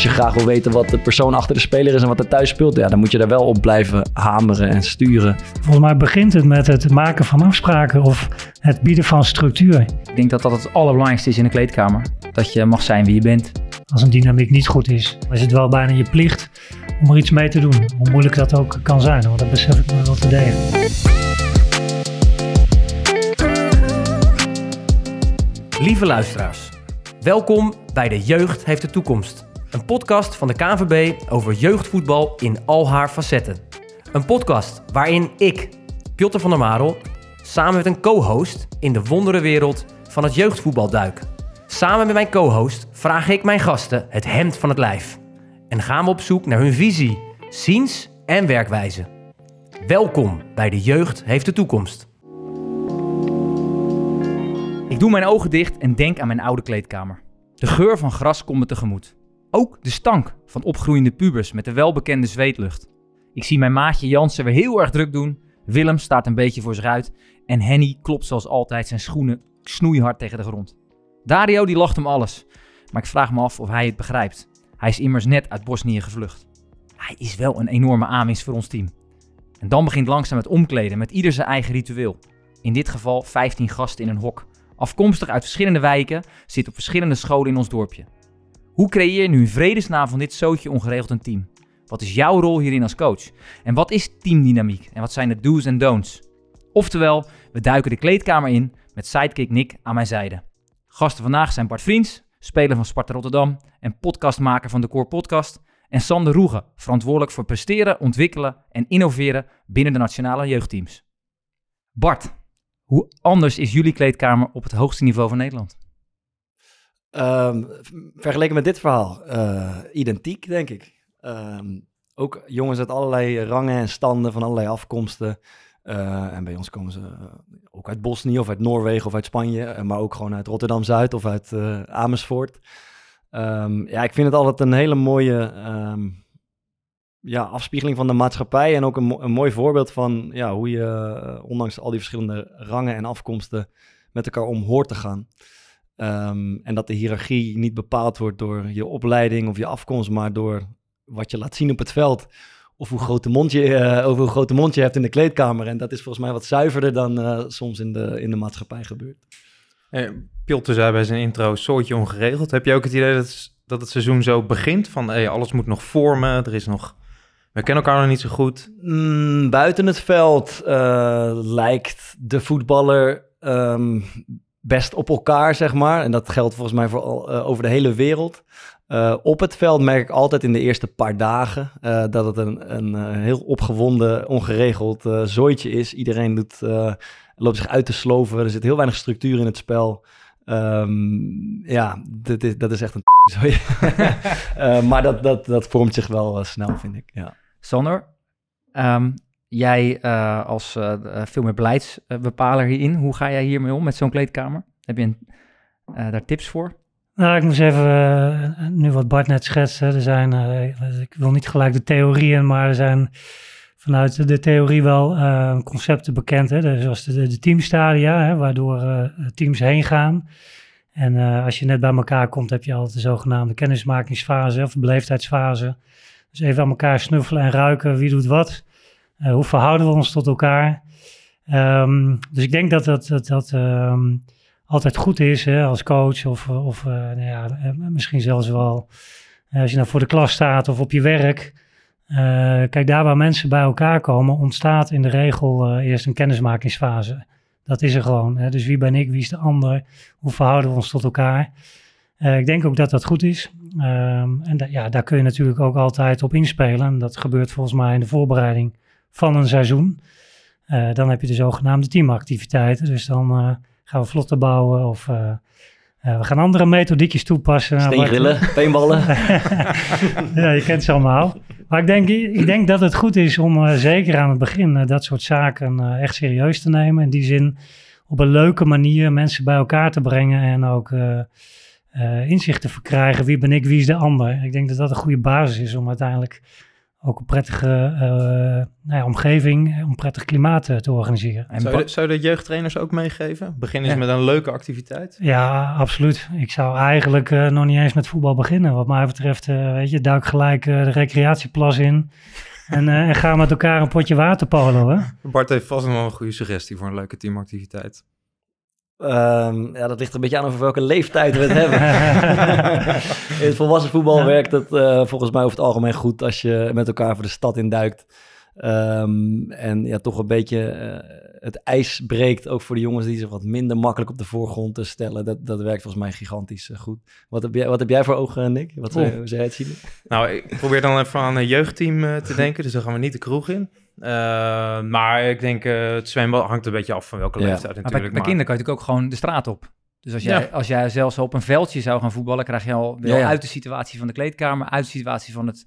als je graag wil weten wat de persoon achter de speler is en wat er thuis speelt, ja, dan moet je daar wel op blijven hameren en sturen. Volgens mij begint het met het maken van afspraken of het bieden van structuur. Ik denk dat dat het allerbelangrijkste is in de kleedkamer. Dat je mag zijn wie je bent. Als een dynamiek niet goed is, is het wel bijna je plicht om er iets mee te doen. Hoe moeilijk dat ook kan zijn, want dat besef ik me wel te delen. Lieve luisteraars, welkom bij De Jeugd heeft de toekomst. Een podcast van de KNVB over jeugdvoetbal in al haar facetten. Een podcast waarin ik, Piotr van der Marel, samen met een co-host in de wonderenwereld van het jeugdvoetbal duik. Samen met mijn co-host vraag ik mijn gasten het hemd van het lijf. En gaan we op zoek naar hun visie, ziens en werkwijze. Welkom bij De Jeugd heeft de toekomst. Ik doe mijn ogen dicht en denk aan mijn oude kleedkamer. De geur van gras komt me tegemoet. Ook de stank van opgroeiende pubers met de welbekende zweetlucht. Ik zie mijn maatje Jansen weer heel erg druk doen. Willem staat een beetje voor zich uit. En Henny klopt zoals altijd zijn schoenen snoeihard tegen de grond. Dario die lacht om alles. Maar ik vraag me af of hij het begrijpt. Hij is immers net uit Bosnië gevlucht. Hij is wel een enorme aanwinst voor ons team. En dan begint langzaam het omkleden met ieder zijn eigen ritueel. In dit geval 15 gasten in een hok. Afkomstig uit verschillende wijken, zit op verschillende scholen in ons dorpje. Hoe creëer je nu vredesnaam van dit zootje ongeregeld een team? Wat is jouw rol hierin als coach? En wat is teamdynamiek? En wat zijn de do's en don'ts? Oftewel, we duiken de kleedkamer in met sidekick Nick aan mijn zijde. Gasten vandaag zijn Bart Vriends, speler van Sparta Rotterdam en podcastmaker van de Core Podcast. En Sander Roegen, verantwoordelijk voor presteren, ontwikkelen en innoveren binnen de nationale jeugdteams. Bart, hoe anders is jullie kleedkamer op het hoogste niveau van Nederland? Um, vergeleken met dit verhaal, uh, identiek denk ik. Um, ook jongens uit allerlei rangen en standen, van allerlei afkomsten. Uh, en bij ons komen ze ook uit Bosnië of uit Noorwegen of uit Spanje, maar ook gewoon uit Rotterdam-Zuid of uit Amersfoort. Um, ja, ik vind het altijd een hele mooie ja, afspiegeling van de maatschappij en ook een, een mooi voorbeeld van ja, hoe je, ondanks al die verschillende rangen en afkomsten, met elkaar om hoort te gaan. Um, en dat de hiërarchie niet bepaald wordt door je opleiding of je afkomst, maar door wat je laat zien op het veld. Of hoe groot de mond je, uh, over hoe groot de mond je hebt in de kleedkamer. En dat is volgens mij wat zuiverder dan uh, soms in de, in de maatschappij gebeurt. Hey, Pilte zei bij zijn intro, soortje ongeregeld. Heb je ook het idee dat, dat het seizoen zo begint? Van hey, alles moet nog vormen, er is nog... We kennen elkaar nog niet zo goed. Mm, buiten het veld uh, lijkt de voetballer um, best op elkaar, zeg maar. En dat geldt volgens mij voor, uh, over de hele wereld. Uh, op het veld merk ik altijd in de eerste paar dagen uh, dat het een, een heel opgewonden, ongeregeld zooitje is. Iedereen doet, loopt zich uit te sloven. Er zit heel weinig structuur in het spel. Um, ja, dat is, dat is echt een maar dat, dat, dat vormt zich wel snel, vind ik. Ja. Sander, um, Jij uh, als uh, veel meer beleidsbepaler hierin, hoe ga jij hiermee om met zo'n kleedkamer? Heb je een, daar tips voor? Nou, ik moest even, nu wat Bart net schetste, er zijn, ik wil niet gelijk de theorieën, maar er zijn vanuit de theorie wel concepten bekend, hè? zoals de, de teamstadia, hè, waardoor teams heen gaan. En als je net bij elkaar komt, heb je altijd de zogenaamde kennismakingsfase of beleefdheidsfase. Dus even aan elkaar snuffelen en ruiken, wie doet wat. Uh, hoe verhouden we ons tot elkaar? Um, dus ik denk dat dat, dat, um, altijd goed is hè, als coach of, of uh, nou ja, eh, misschien zelfs wel als je nou voor de klas staat of op je werk. Kijk, daar waar mensen bij elkaar komen, ontstaat in de regel eerst een kennismakingsfase. Dat is er gewoon. Hè? Dus wie ben ik, wie is de ander? Hoe verhouden we ons tot elkaar? ik denk ook dat dat goed is. Um, en ja, daar kun je natuurlijk ook altijd op inspelen. En dat gebeurt volgens mij in de voorbereiding van een seizoen. Uh, dan heb je de zogenaamde teamactiviteiten. Dus dan uh, gaan we vlotten bouwen of uh, we gaan andere methodiekjes toepassen. Steengrillen, peenballen. ja, je kent ze allemaal. Maar ik denk, ik denk dat het goed is om zeker aan het begin dat soort zaken echt serieus te nemen. In die zin op een leuke manier mensen bij elkaar te brengen en ook inzicht te verkrijgen. Wie ben ik, wie is de ander? Ik denk dat dat een goede basis is om uiteindelijk ook een prettige eh, nou ja, omgeving, een prettig klimaat eh, te organiseren. En Zou je, zou je dat jeugdtrainers ook meegeven? Begin eens Ja. met een leuke activiteit. Ja, absoluut. Ik zou eigenlijk eh, nog niet eens met voetbal beginnen. Wat mij betreft, eh, weet je, duik gelijk eh, de recreatieplas in. En, eh, en ga met elkaar een potje waterpolo, hè? Bart heeft vast nog wel een goede suggestie voor een leuke teamactiviteit. Ehm, ja, dat ligt er een beetje aan over welke leeftijd we het hebben. in het volwassen voetbal werkt het eh, volgens mij over het algemeen goed als je met elkaar voor de stad induikt. Ehm en ja, toch een beetje eh, het ijs breekt, ook voor de jongens die zich wat minder makkelijk op de voorgrond te stellen. Dat, dat werkt volgens mij gigantisch eh, goed. Wat heb jij, wat heb jij voor ogen, Nick? Wat zou, jij het zien? Nou, ik probeer dan even aan een jeugdteam te denken, dus dan gaan we niet de kroeg in. Eh, maar ik denk, eh, het zwembad hangt een beetje af van welke Ja. leeftijd Maar natuurlijk. bij, bij kinderen kan je natuurlijk ook gewoon de straat op. Dus als jij, Ja. als jij zelfs op een veldje zou gaan voetballen, krijg je al wel Ja, ja. uit de situatie van de kleedkamer, uit de situatie van het,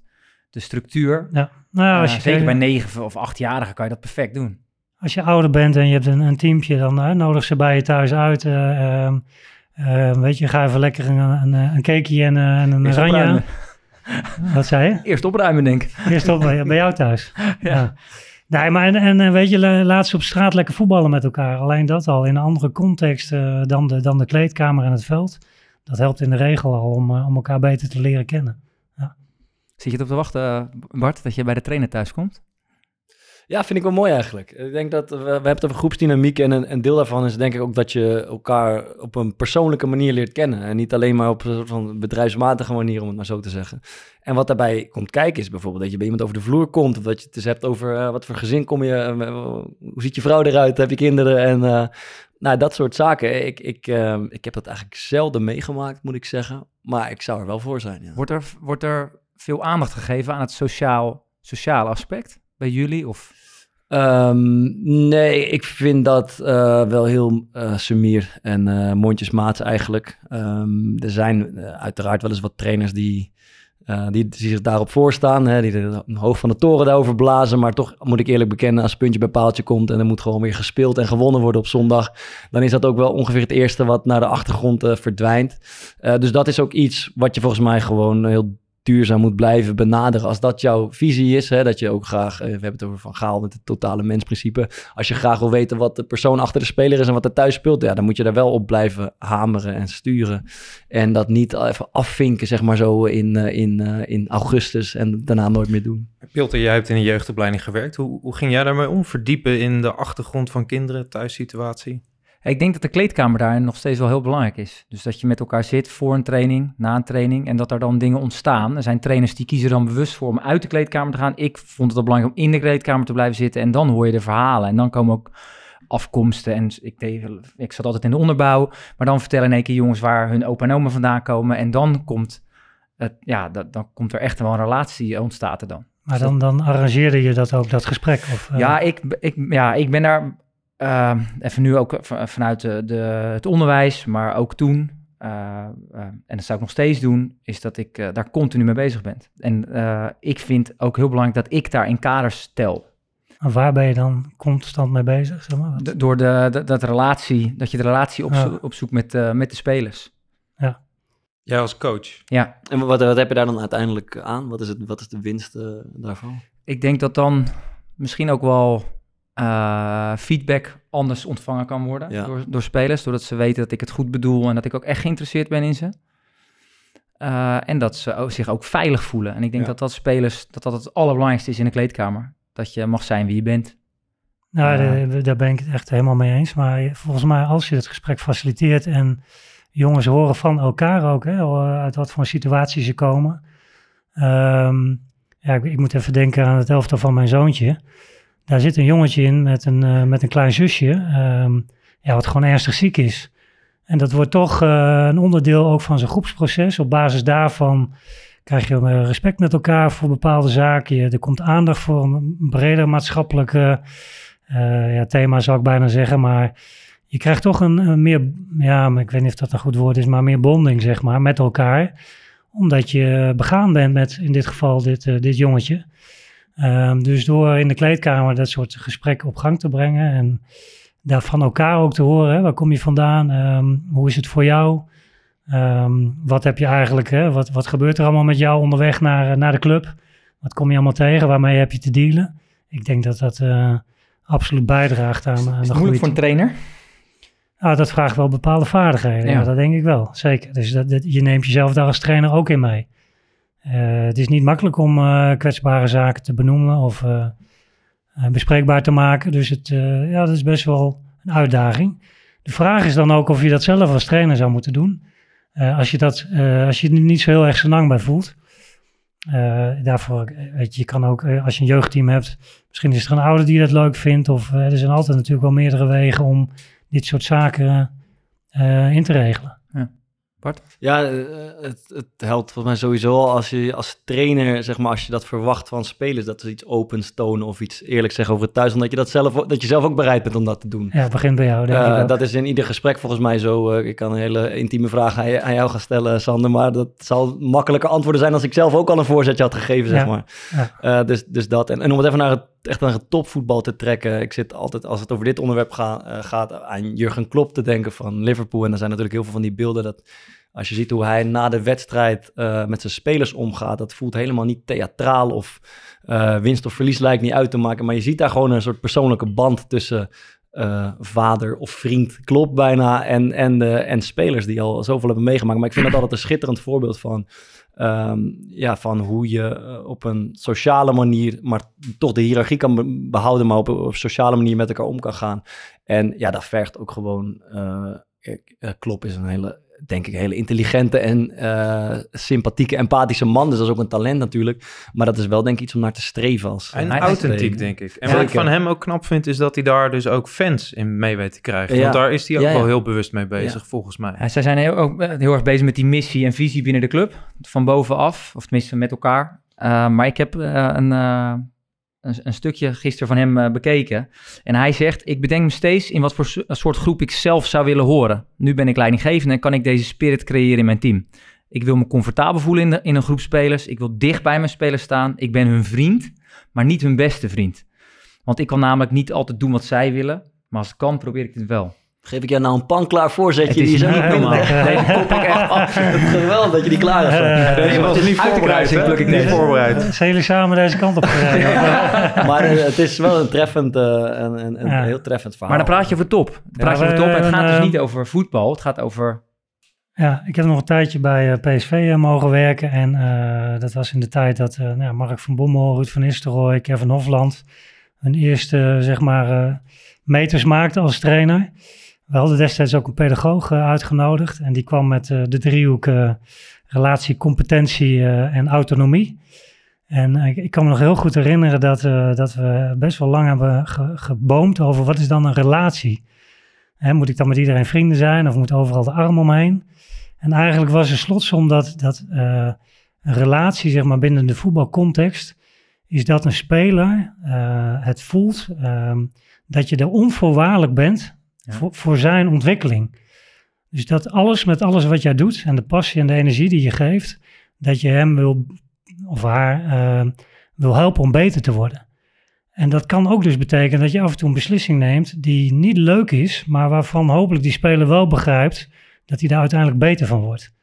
de structuur. Ja. Nou, ja, als Eh, je, zeker bij negen of achtjarigen kan je dat perfect doen. als je ouder bent en je hebt een, een teampje, dan eh, nodig ze bij je thuis uit. eh, ehm, eh, weet je, ga even lekker een, een, een cakeje en, eh, en een Eerst oranje. Wat zei je? Eerst opruimen, denk ik. Eerst op bij, jou thuis. Ja. Nee, maar en, en eh, weet je, la- laat ze op straat lekker voetballen met elkaar. Alleen dat al in een andere context eh, dan, de, dan de kleedkamer en het veld. Dat helpt in de regel al om, eh, om elkaar beter te leren kennen. Zit je erop te wachten, Bart, dat je bij de trainer thuis komt? Ja, vind ik wel mooi eigenlijk. Ik denk dat we, hebben het over groepsdynamiek en een, deel daarvan is denk ik ook dat je elkaar op een persoonlijke manier leert kennen. En niet alleen maar op een soort van bedrijfsmatige manier, om het maar zo te zeggen. En wat daarbij komt kijken is bijvoorbeeld dat je bij iemand over de vloer komt. Of dat je het eens hebt over eh, wat voor gezin kom je, eh, hoe ziet je vrouw eruit, heb je kinderen en eh, nou, dat soort zaken. Ik, ik, eh, ik heb dat eigenlijk zelden meegemaakt, moet ik zeggen. Maar ik zou er wel voor zijn, ja. Wordt er, wordt er veel aandacht gegeven aan het sociaal, sociale aspect jullie? Of Ehm, nee, ik vind dat eh, wel heel eh sumier en eh mondjesmaat eigenlijk. Ehm, er zijn uiteraard wel eens wat trainers die, die, die zich daarop voorstaan. Hè, die de hoofd van de toren daarover blazen. Maar toch moet ik eerlijk bekennen, als puntje bij paaltje komt... en er moet gewoon weer gespeeld en gewonnen worden op zondag... dan is dat ook wel ongeveer het eerste wat naar de achtergrond verdwijnt. Dus dat is ook iets wat je volgens mij gewoon heel duurzaam moet blijven benaderen. Als dat jouw visie is, hè, dat je ook graag, eh, we hebben het over Van Gaal met het totale mensprincipe. Als je graag wil weten wat de persoon achter de speler is en wat er thuis speelt, ja, dan moet je daar wel op blijven hameren en sturen. En dat niet even afvinken, zeg maar zo in, eh, in, eh, in augustus en daarna nooit meer doen. Pilter, jij hebt in een jeugdopleiding gewerkt. Hoe, hoe ging jij daarmee om? Verdiepen in de achtergrond van kinderen, thuissituatie? Ik denk dat de kleedkamer daar nog steeds wel heel belangrijk is. Dus dat je met elkaar zit voor een training, na een training en dat er dan dingen ontstaan. Er zijn trainers die kiezen dan bewust voor om uit de kleedkamer te gaan. Ik vond het wel belangrijk om in de kleedkamer te blijven zitten en dan hoor je de verhalen. En dan komen ook afkomsten en ik, deed, ik zat altijd in de onderbouw. Maar dan vertellen in één keer jongens waar hun opa en oma vandaan komen. En dan komt, het, ja, dat, dan komt er echt wel een relatie ontstaat er dan. Maar dan, dan arrangeerde je dat ook, dat gesprek? Of, eh, Ja, ik, ik, ja, ik ben daar eh, even nu ook v- vanuit de, de, het onderwijs, maar ook toen, eh, eh, en dat zou ik nog steeds doen, is dat ik eh, daar continu mee bezig ben. En eh, ik vind ook heel belangrijk dat ik daar in kaders stel. En waar ben je dan constant mee bezig? Zeg maar? Wat- door de, de- dat, relatie, dat je de relatie opzo- Ja. opzoekt met, eh, met de spelers. Jij als coach. Ja, En wat, wat heb je daar dan uiteindelijk aan? Wat is, het, wat is de winst eh, daarvan? ik denk dat dan misschien ook wel eh, feedback anders ontvangen kan worden Ja. door, door spelers. Doordat ze weten dat ik het goed bedoel en dat ik ook echt geïnteresseerd ben in ze. Eh, en dat ze ook, zich ook veilig voelen. En ik denk Ja. dat dat spelers, dat dat het allerbelangrijkste is in de kleedkamer. Dat je mag zijn wie je bent. Nou, daar- daar ben ik het echt helemaal mee eens. Maar volgens mij, als je het gesprek faciliteert en jongens horen van elkaar ook, hè, uit wat voor situatie ze komen. Ehm, ja, ik, ik moet even denken aan het elftal van mijn zoontje. Daar zit een jongetje in met een, eh, met een klein zusje, ehm, ja, wat gewoon ernstig ziek is. En dat wordt toch eh, een onderdeel ook van zijn groepsproces. Op basis daarvan krijg je eh, respect met elkaar voor bepaalde zaken. Er komt aandacht voor een breder maatschappelijke ja, thema, zou ik bijna zeggen. Maar je krijgt toch een, meer, ja, ik weet niet of dat een goed woord is, maar meer bonding, zeg maar, met elkaar. Omdat je begaan bent met, in dit geval, dit, dit jongetje. Ehm, dus door in de kleedkamer dat soort gesprekken op gang te brengen en daar van elkaar ook te horen, hè, waar kom je vandaan, Ehm, hoe is het voor jou, Ehm, wat heb je eigenlijk, hè, wat, wat gebeurt er allemaal met jou onderweg naar, eh, naar de club, Wat kom je allemaal tegen? Waarmee heb je te dealen? Ik denk dat dat eh, absoluut bijdraagt aan, aan Is de het groei. moeilijk voor een trainer? Nou, dat vraagt wel bepaalde vaardigheden. Ja. Ja, dat denk ik wel. Zeker. Dus dat, dat- je neemt jezelf daar als trainer ook in mee. Eh, het is niet makkelijk om eh, kwetsbare zaken te benoemen of eh, bespreekbaar te maken. Dus het, ja, dat is best wel een uitdaging. De vraag is dan ook of je dat zelf als trainer zou moeten doen. Als, je dat, als je er niet zo heel erg lang bij voelt. Daarvoor, weet je, je kan ook, als je een jeugdteam hebt, misschien is er een ouder die dat leuk vindt. Of er zijn altijd natuurlijk wel meerdere wegen om dit soort zaken in te regelen. Ja, eh, het, het helpt volgens mij sowieso al als je als trainer, zeg maar, als je dat verwacht van spelers, dat ze iets opens tonen of iets eerlijk zeggen over het thuis, omdat je dat zelf, dat je zelf ook bereid bent om dat te doen. Ja, het begint bij jou, denk Eh, ik dat is in ieder gesprek volgens mij zo. eh, ik kan een hele intieme vraag aan, jou gaan stellen, Sander. Maar dat zal makkelijker antwoorden zijn als ik zelf ook al een voorzetje had gegeven, zeg Ja, maar. ja. Dus, dus dat. En, en om het even naar het, echt naar het topvoetbal te trekken. Ik zit altijd, als het over dit onderwerp eh, gaat, aan Jurgen Klopp te denken van Liverpool. En er zijn natuurlijk heel veel van die beelden dat... Als je ziet hoe hij na de wedstrijd eh, met zijn spelers omgaat, dat voelt helemaal niet theatraal of eh, winst of verlies lijkt niet uit te maken. Maar je ziet daar gewoon een soort persoonlijke band tussen eh, vader of vriend, klopt bijna, en, en, en spelers die al zoveel hebben meegemaakt. Maar ik vind dat altijd een schitterend voorbeeld van, ehm, ja, van hoe je eh, op een sociale manier, maar toch de hiërarchie kan be- behouden, maar op op een sociale manier met elkaar om kan gaan. En ja, dat vergt ook gewoon, eh Klopp is een hele, denk ik, hele intelligente en eh, sympathieke, empathische man. Dus dat is ook een talent natuurlijk. Maar dat is wel denk ik iets om naar te streven als En Hij- authentiek, denk ik. En wat ik van hem ook knap vind, is dat hij daar dus ook fans in mee weet te krijgen. Ja. Want daar is hij ook Ja, ja. wel heel bewust mee bezig, volgens mij. Ja, zij zijn heel, ook eh, heel erg bezig met die missie en visie binnen de club. Van bovenaf, of tenminste met elkaar. Eh, maar ik heb eh, een, eh, een, een stukje gisteren van hem eh, bekeken. En hij zegt, ik bedenk me steeds in wat voor so- soort groep ik zelf zou willen horen. Nu ben ik leidinggevende en kan ik deze spirit creëren in mijn team. Ik wil me comfortabel voelen in, in een groep spelers. Ik wil dicht bij mijn spelers staan. Ik ben hun vriend, maar niet hun beste vriend. Want ik kan namelijk niet altijd doen wat zij willen. Maar als het kan, probeer ik het wel. Geef ik jou nou een panklaar voorzetje? Het is die zo niet normaal. Deze kop ik echt af. Het is geweldig dat je die klaar hebt. Eh, Deze was het is niet uit de voorbereid, kruising, hè? pluk ik Niet voorbereid. Zijn jullie samen deze kant op gereden? maar eh, het is wel een treffend, eh, een, een, een Ja. heel treffend verhaal. Maar dan praat je over top. Dan praat je over top. En het gaat dus eh, niet over voetbal. Het gaat over... Ja, ik heb nog een tijdje bij PSV mogen werken. En eh, dat was in de tijd dat eh, nou, Mark van Bommel, Ruud van Nistelrooy, Kevin Hofland hun eerste zeg maar, eh, meters maakten als trainer. We hadden destijds ook een pedagoog eh, uitgenodigd. En die kwam met eh, de driehoek eh, relatie, competentie en autonomie. En ik, kan me nog heel goed herinneren dat, dat we best wel lang hebben ge- geboomd over wat is dan een relatie. Hè, moet ik dan met iedereen vrienden zijn of moet overal de arm omheen? En eigenlijk was de slotsom dat, dat een relatie zeg maar, binnen de voetbalcontext is dat een speler het voelt ehm, dat je er onvoorwaardelijk bent Voor, zijn ontwikkeling. Dus dat alles met alles wat jij doet en de passie en de energie die je geeft, dat je hem wil of haar eh, wil helpen om beter te worden. En dat kan ook dus betekenen dat je af en toe een beslissing neemt die niet leuk is, maar waarvan hopelijk die speler wel begrijpt dat hij daar uiteindelijk beter van wordt.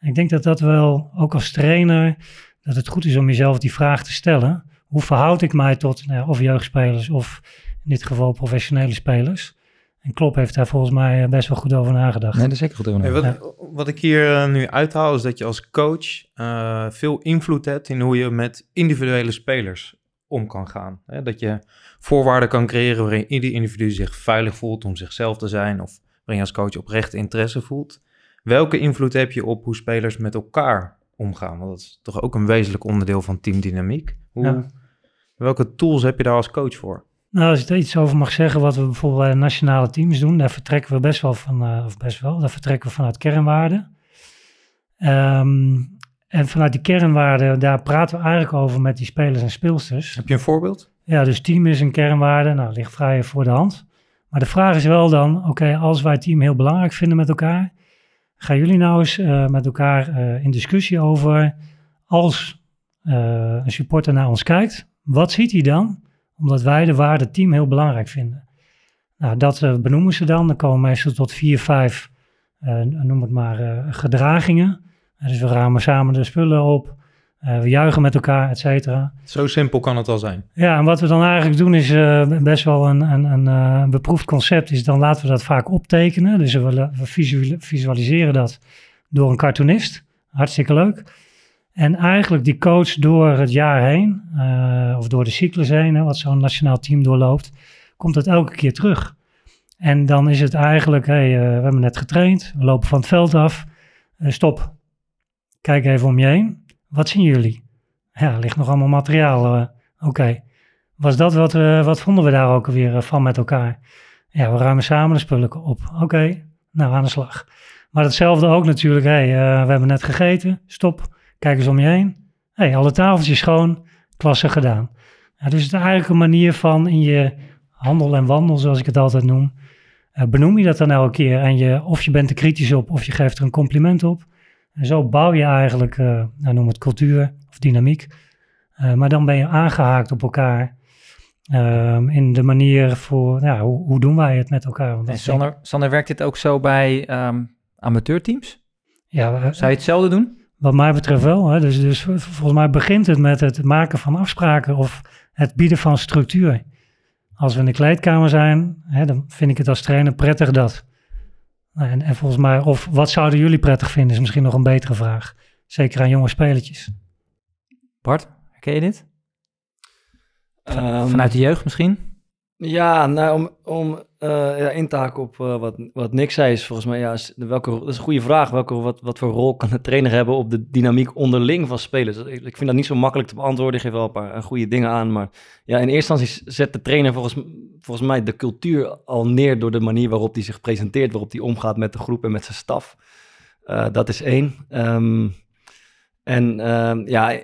Ik denk dat dat wel, ook als trainer, dat het goed is om jezelf die vraag te stellen. Hoe verhoud ik mij tot nou ja, of jeugdspelers of in dit geval professionele spelers? En Klopp heeft daar volgens mij best wel goed over nagedacht. dat is zeker goed Hey, wat, wat ik hier eh, nu uithaal is dat je als coach eh, veel invloed hebt in hoe je met individuele spelers om kan gaan. Hè? Dat je voorwaarden kan creëren waarin ieder individu zich veilig voelt om zichzelf te zijn of waarin je als coach oprecht interesse voelt. Welke invloed heb je op hoe spelers met elkaar omgaan? Want dat is toch ook een wezenlijk onderdeel van teamdynamiek. Hoe, Ja. Welke tools heb je daar als coach voor? Nou, als ik er iets over mag zeggen, wat we bijvoorbeeld bij de nationale teams doen, daar vertrekken we best wel van, eh, of best wel, daar vertrekken we vanuit kernwaarden. Ehm, en vanuit die kernwaarden, daar praten we eigenlijk over met die spelers en speelsters. Heb je een voorbeeld? Ja, dus team is een kernwaarde, nou, ligt vrij voor de hand. Maar de vraag is wel dan, oké, als wij team heel belangrijk vinden met elkaar, gaan jullie nou eens eh, met elkaar eh, in discussie over, als een supporter naar ons kijkt, wat ziet hij dan? Omdat wij de waarde team heel belangrijk vinden. Nou, dat eh, benoemen ze dan. Dan komen meestal tot vier, vijf, eh, noem het maar, eh, gedragingen. Dus we ramen samen de spullen op. We juichen met elkaar, et cetera. Zo simpel kan het al zijn. Ja, en wat we dan eigenlijk doen is best wel een, een, een beproefd concept. Is dan laten we dat vaak optekenen. Dus we, we visuali- visualiseren dat door een cartoonist. Hartstikke leuk. En eigenlijk die coach door het jaar heen, eh, of door de cyclus heen, hè, wat zo'n nationaal team doorloopt, komt het elke keer terug. En dan is het eigenlijk, hey, eh, we hebben net getraind, we lopen van het veld af. Eh, stop, kijk even om je heen. Wat zien jullie? Ja, er ligt nog allemaal materiaal. Oké, was dat wat, wat vonden we daar ook weer van met elkaar? Ja, we ruimen samen de spullen op. Oké, nou aan de slag. Maar hetzelfde ook natuurlijk, hey, we hebben net gegeten, stop, kijk eens om je heen. hey, alle tafeltjes schoon, klasse gedaan. Ja, dus het is eigenlijk een manier van in je handel en wandel, zoals ik het altijd noem, eh, benoem je dat dan elke keer. En je, of je bent er kritisch op, of je geeft er een compliment op. En zo bouw je eigenlijk, eh, nou, noem het cultuur of dynamiek. Eh, maar dan ben je aangehaakt op elkaar ehm, in de manier voor, ja, hoe, hoe doen wij het met elkaar? Want En Sander, Sander, werkt dit ook zo bij ehm, amateurteams? ja, Zou je hetzelfde doen? Wat mij betreft wel. Hè. Dus, dus volgens mij begint het met het maken van afspraken of het bieden van structuur. Als we in de kleedkamer zijn, hè, dan vind ik het als trainer prettig dat. Nou, En, en volgens mij, of wat zouden jullie prettig vinden, is misschien nog een betere vraag. Zeker aan jonge spelertjes. Bart, herken je dit? Ehm, Vanuit de jeugd misschien? Ja, nou, om, om eh, ja, in te haken op eh, wat, wat Nick zei, is volgens mij, ja, welke, dat is een goede vraag. Welke, wat, wat voor rol kan de trainer hebben op de dynamiek onderling van spelers? Ik, vind dat niet zo makkelijk te beantwoorden. Ik geef wel een paar eh, goede dingen aan. Maar ja, in eerste instantie zet de trainer volgens, volgens mij de cultuur al neer door de manier waarop hij zich presenteert, waarop hij omgaat met de groep en met zijn staf. Dat is één. Ehm, en ehm, ja,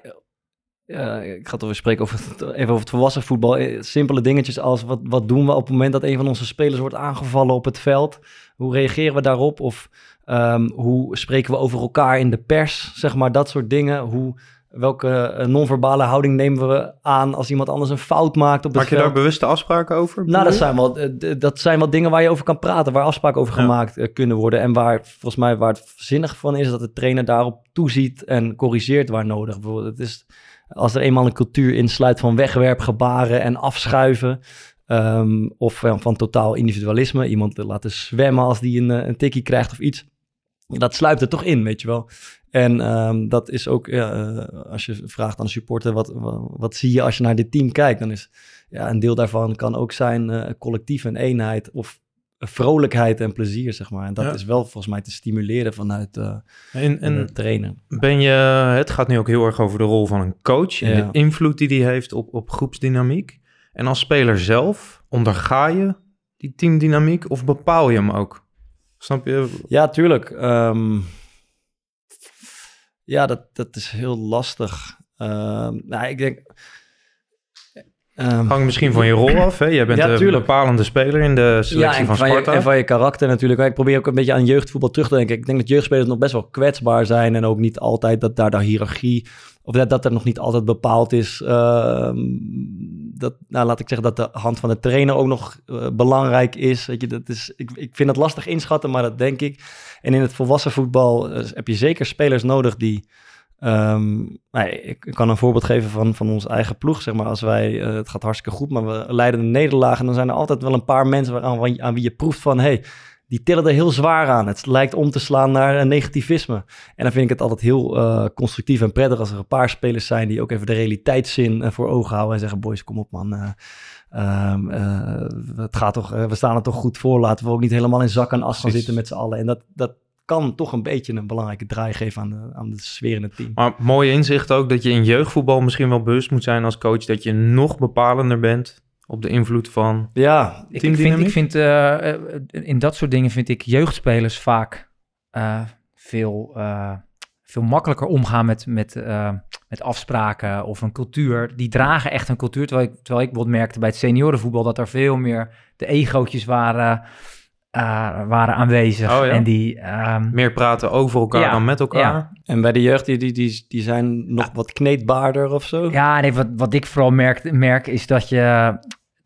ja, ik ga het over spreken over het, even over het volwassen voetbal. Eh, Simpele dingetjes als wat, wat doen we op het moment dat een van onze spelers wordt aangevallen op het veld? Hoe reageren we daarop? Of ehm, hoe spreken we over elkaar in de pers? Zeg maar dat soort dingen. Hoe, welke eh, non-verbale houding nemen we aan als iemand anders een fout maakt op het Maak je veld? daar bewuste afspraken over? Nou, dat zijn, wel, eh, dat zijn wel dingen waar je over kan praten, waar afspraken over Ja. gemaakt eh, kunnen worden. En waar volgens mij waar het zinnig van is, dat de trainer daarop toeziet en corrigeert waar nodig. Bijvoorbeeld, het is, als er eenmaal een cultuur insluit van wegwerpgebaren en afschuiven. ehm, of van, van totaal individualisme, iemand laten zwemmen als die een, eh, een tikkie krijgt of iets. Dat sluipt er toch in, weet je wel. En ehm, dat is ook, eh, als je vraagt aan een supporter, wat, wat, zie je als je naar dit team kijkt? Dan is ja, een deel daarvan kan ook zijn eh, collectief en eenheid of vrolijkheid en plezier, zeg maar. En dat Ja. is wel volgens mij te stimuleren vanuit eh En, en de trainer. ben je, het gaat nu ook heel erg over de rol van een coach en Ja. de invloed die die heeft op, op groepsdynamiek. En als speler zelf, onderga je die teamdynamiek of bepaal je hem ook? Snap je? Ja, tuurlijk. Ehm, ja, dat, dat is heel lastig. Ehm, nou, ik denk... ehm, Hangt misschien van je rol af. Hè? Jij bent Ja, de tuurlijk. bepalende speler in de selectie van van, je, Sparta. en van je karakter natuurlijk. Ik probeer ook een beetje aan jeugdvoetbal terug te denken. Ik denk dat jeugdspelers nog best wel kwetsbaar zijn. En ook niet altijd dat daar de hiërarchie... Of dat, dat er nog niet altijd bepaald is. ehm, dat, nou, laat ik zeggen dat de hand van de trainer ook nog eh, belangrijk is. Weet je, dat is ik, ik vind dat lastig inschatten, maar dat denk ik. En in het volwassen voetbal eh, heb je zeker spelers nodig die... nou, ik, ik kan een voorbeeld geven van, van onze eigen ploeg. Zeg maar, als wij, eh, het gaat hartstikke goed, maar we leiden een nederlaag. En dan zijn er altijd wel een paar mensen waaraan, aan wie je proeft van... Hey, die tillen er heel zwaar aan. Het lijkt om te slaan naar een negativisme. En dan vind ik het altijd heel eh, constructief en prettig als er een paar spelers zijn die ook even de realiteitszin eh, voor ogen houden en zeggen: Boys, kom op man. eh, ehm, eh, het gaat toch, eh, we staan er toch goed voor. Laten we ook niet helemaal in zak en as gaan zitten met z'n allen. En dat, dat kan toch een beetje een belangrijke draai geven aan de, aan de sfeer in het team. Maar mooi inzicht ook dat je in jeugdvoetbal misschien wel bewust moet zijn als coach dat je nog bepalender bent op de invloed van. Ja, Ik, ik vind, Teamdynamiek? ik vind eh, eh, in dat soort dingen vind ik jeugdspelers vaak eh, veel, eh, veel makkelijker omgaan met, met, eh, met afspraken of een cultuur. Die dragen echt een cultuur. Terwijl ik, terwijl ik bijvoorbeeld merkte bij het seniorenvoetbal dat er veel meer de egootjes waren, eh, waren aanwezig. Oh ja? En die, ehm, Meer praten over elkaar Ja, dan met elkaar. ja. en bij de jeugd, die, die, die, die zijn nog wat kneedbaarder of zo. Ja, nee, wat, wat ik vooral merk, merk is dat je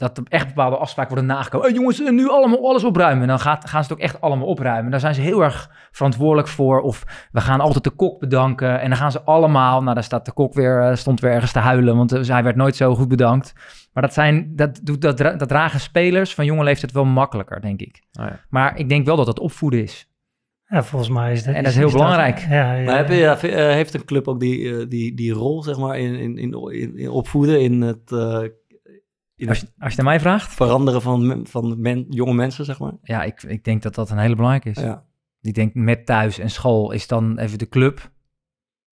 dat er echt bepaalde afspraken worden nagekomen. Hey, jongens, nu allemaal alles opruimen. En dan gaat, gaan ze het ook echt allemaal opruimen. Daar zijn ze heel erg verantwoordelijk voor. Of we gaan altijd de kok bedanken. En dan gaan ze allemaal... Nou, daar staat de kok weer, eh, stond weer ergens te huilen. Want eh, hij werd nooit zo goed bedankt. Maar dat, zijn, dat, doet, dat, dat dragen spelers van jonge leeftijd wel makkelijker, denk ik. Oh ja. Maar ik denk wel dat dat opvoeden is. Ja, volgens mij is dat... En dat is heel belangrijk. ja, ja, Maar heb je, ja, v- eh, heeft een club ook die, eh, die, die rol, zeg maar, in, in, in, opvoeden, in het, eh, in Als, je- als je naar mij vraagt, veranderen van, van men, jonge mensen, zeg maar? ja, ik, ik denk dat dat een hele belangrijke is. Ja. Ik denk met thuis en school is dan even de club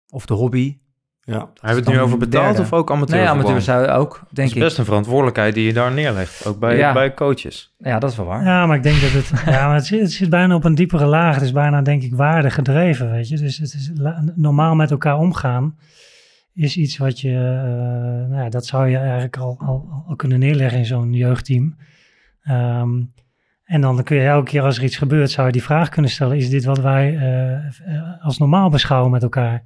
of de hobby. Ja. Hebben we het nu over betaald derde. of ook amateur? Nee, amateur zou ook, Dat denk is ik. best een verantwoordelijkheid die je daar neerlegt, ook bij, Ja. bij coaches. Ja, dat is wel waar. Ja, maar ik denk dat het... ja, maar het, zit, het zit bijna op een diepere laag. Het is bijna, denk ik, waarde gedreven, weet je. Dus het is la- normaal met elkaar omgaan is iets wat je... eh, nou ja, dat zou je eigenlijk al, al, al kunnen neerleggen in zo'n jeugdteam. Ehm, en dan kun je elke keer als er iets gebeurt, zou je die vraag kunnen stellen. Is dit wat wij eh, eh, als normaal beschouwen met elkaar?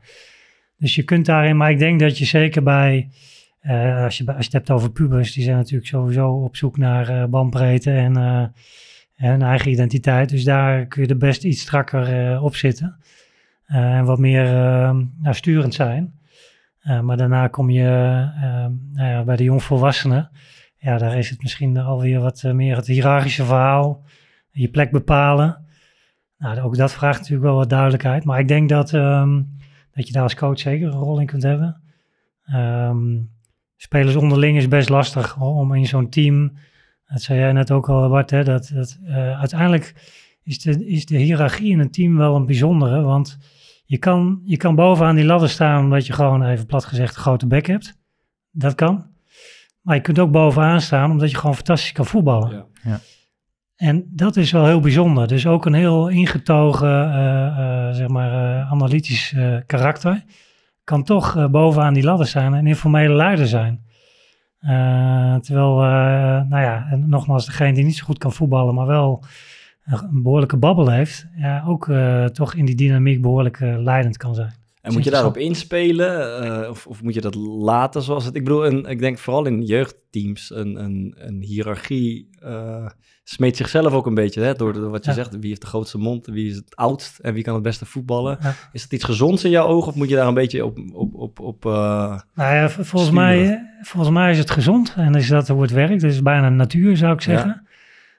Dus je kunt daarin... Maar ik denk dat je zeker bij... eh, als, je, als je het hebt over pubers, die zijn natuurlijk sowieso op zoek naar eh, bandbreedte en, een eigen identiteit. Dus daar kun je er best iets strakker op zitten. En wat meer nou, sturend zijn. Maar daarna kom je nou ja, bij de jongvolwassenen. Ja, daar is het misschien alweer wat meer het hiërarchische verhaal. Je plek bepalen. Nou, ook dat vraagt natuurlijk wel wat duidelijkheid. Maar ik denk dat, ehm, dat je daar als coach zeker een rol in kunt hebben. Ehm, spelers onderling is best lastig hoor, om in zo'n team. Dat zei jij net ook al, Bart, hè, dat, dat eh, uiteindelijk is de, is de hiërarchie in een team wel een bijzondere. Want je kan, je kan bovenaan die ladder staan omdat je gewoon even plat gezegd een grote bek hebt. Dat kan. Maar je kunt ook bovenaan staan omdat je gewoon fantastisch kan voetballen. Ja. Ja. En dat is wel heel bijzonder. Dus ook een heel ingetogen, eh, eh, zeg maar, eh, analytisch karakter kan toch bovenaan die ladder staan en informele leider zijn. Terwijl, nou ja, en nogmaals, degene die niet zo goed kan voetballen, maar wel een, behoorlijke babbel heeft, ja, ook toch in die dynamiek behoorlijk eh, leidend kan zijn. En moet je daarop inspelen of, of moet je dat laten zoals het... Ik bedoel, een, ik denk vooral in jeugdteams een, een, een hiërarchie smeet zichzelf ook een beetje. Hè, door, door wat je Ja. zegt, wie heeft de grootste mond, wie is het oudst en wie kan het beste voetballen. Ja. Is dat iets gezonds in jouw ogen of moet je daar een beetje op... op, op, op eh, Nou ja, volgens Sturen. mij, volgens mij is het gezond en is dat hoe het werkt. Het is bijna natuur, zou ik zeggen.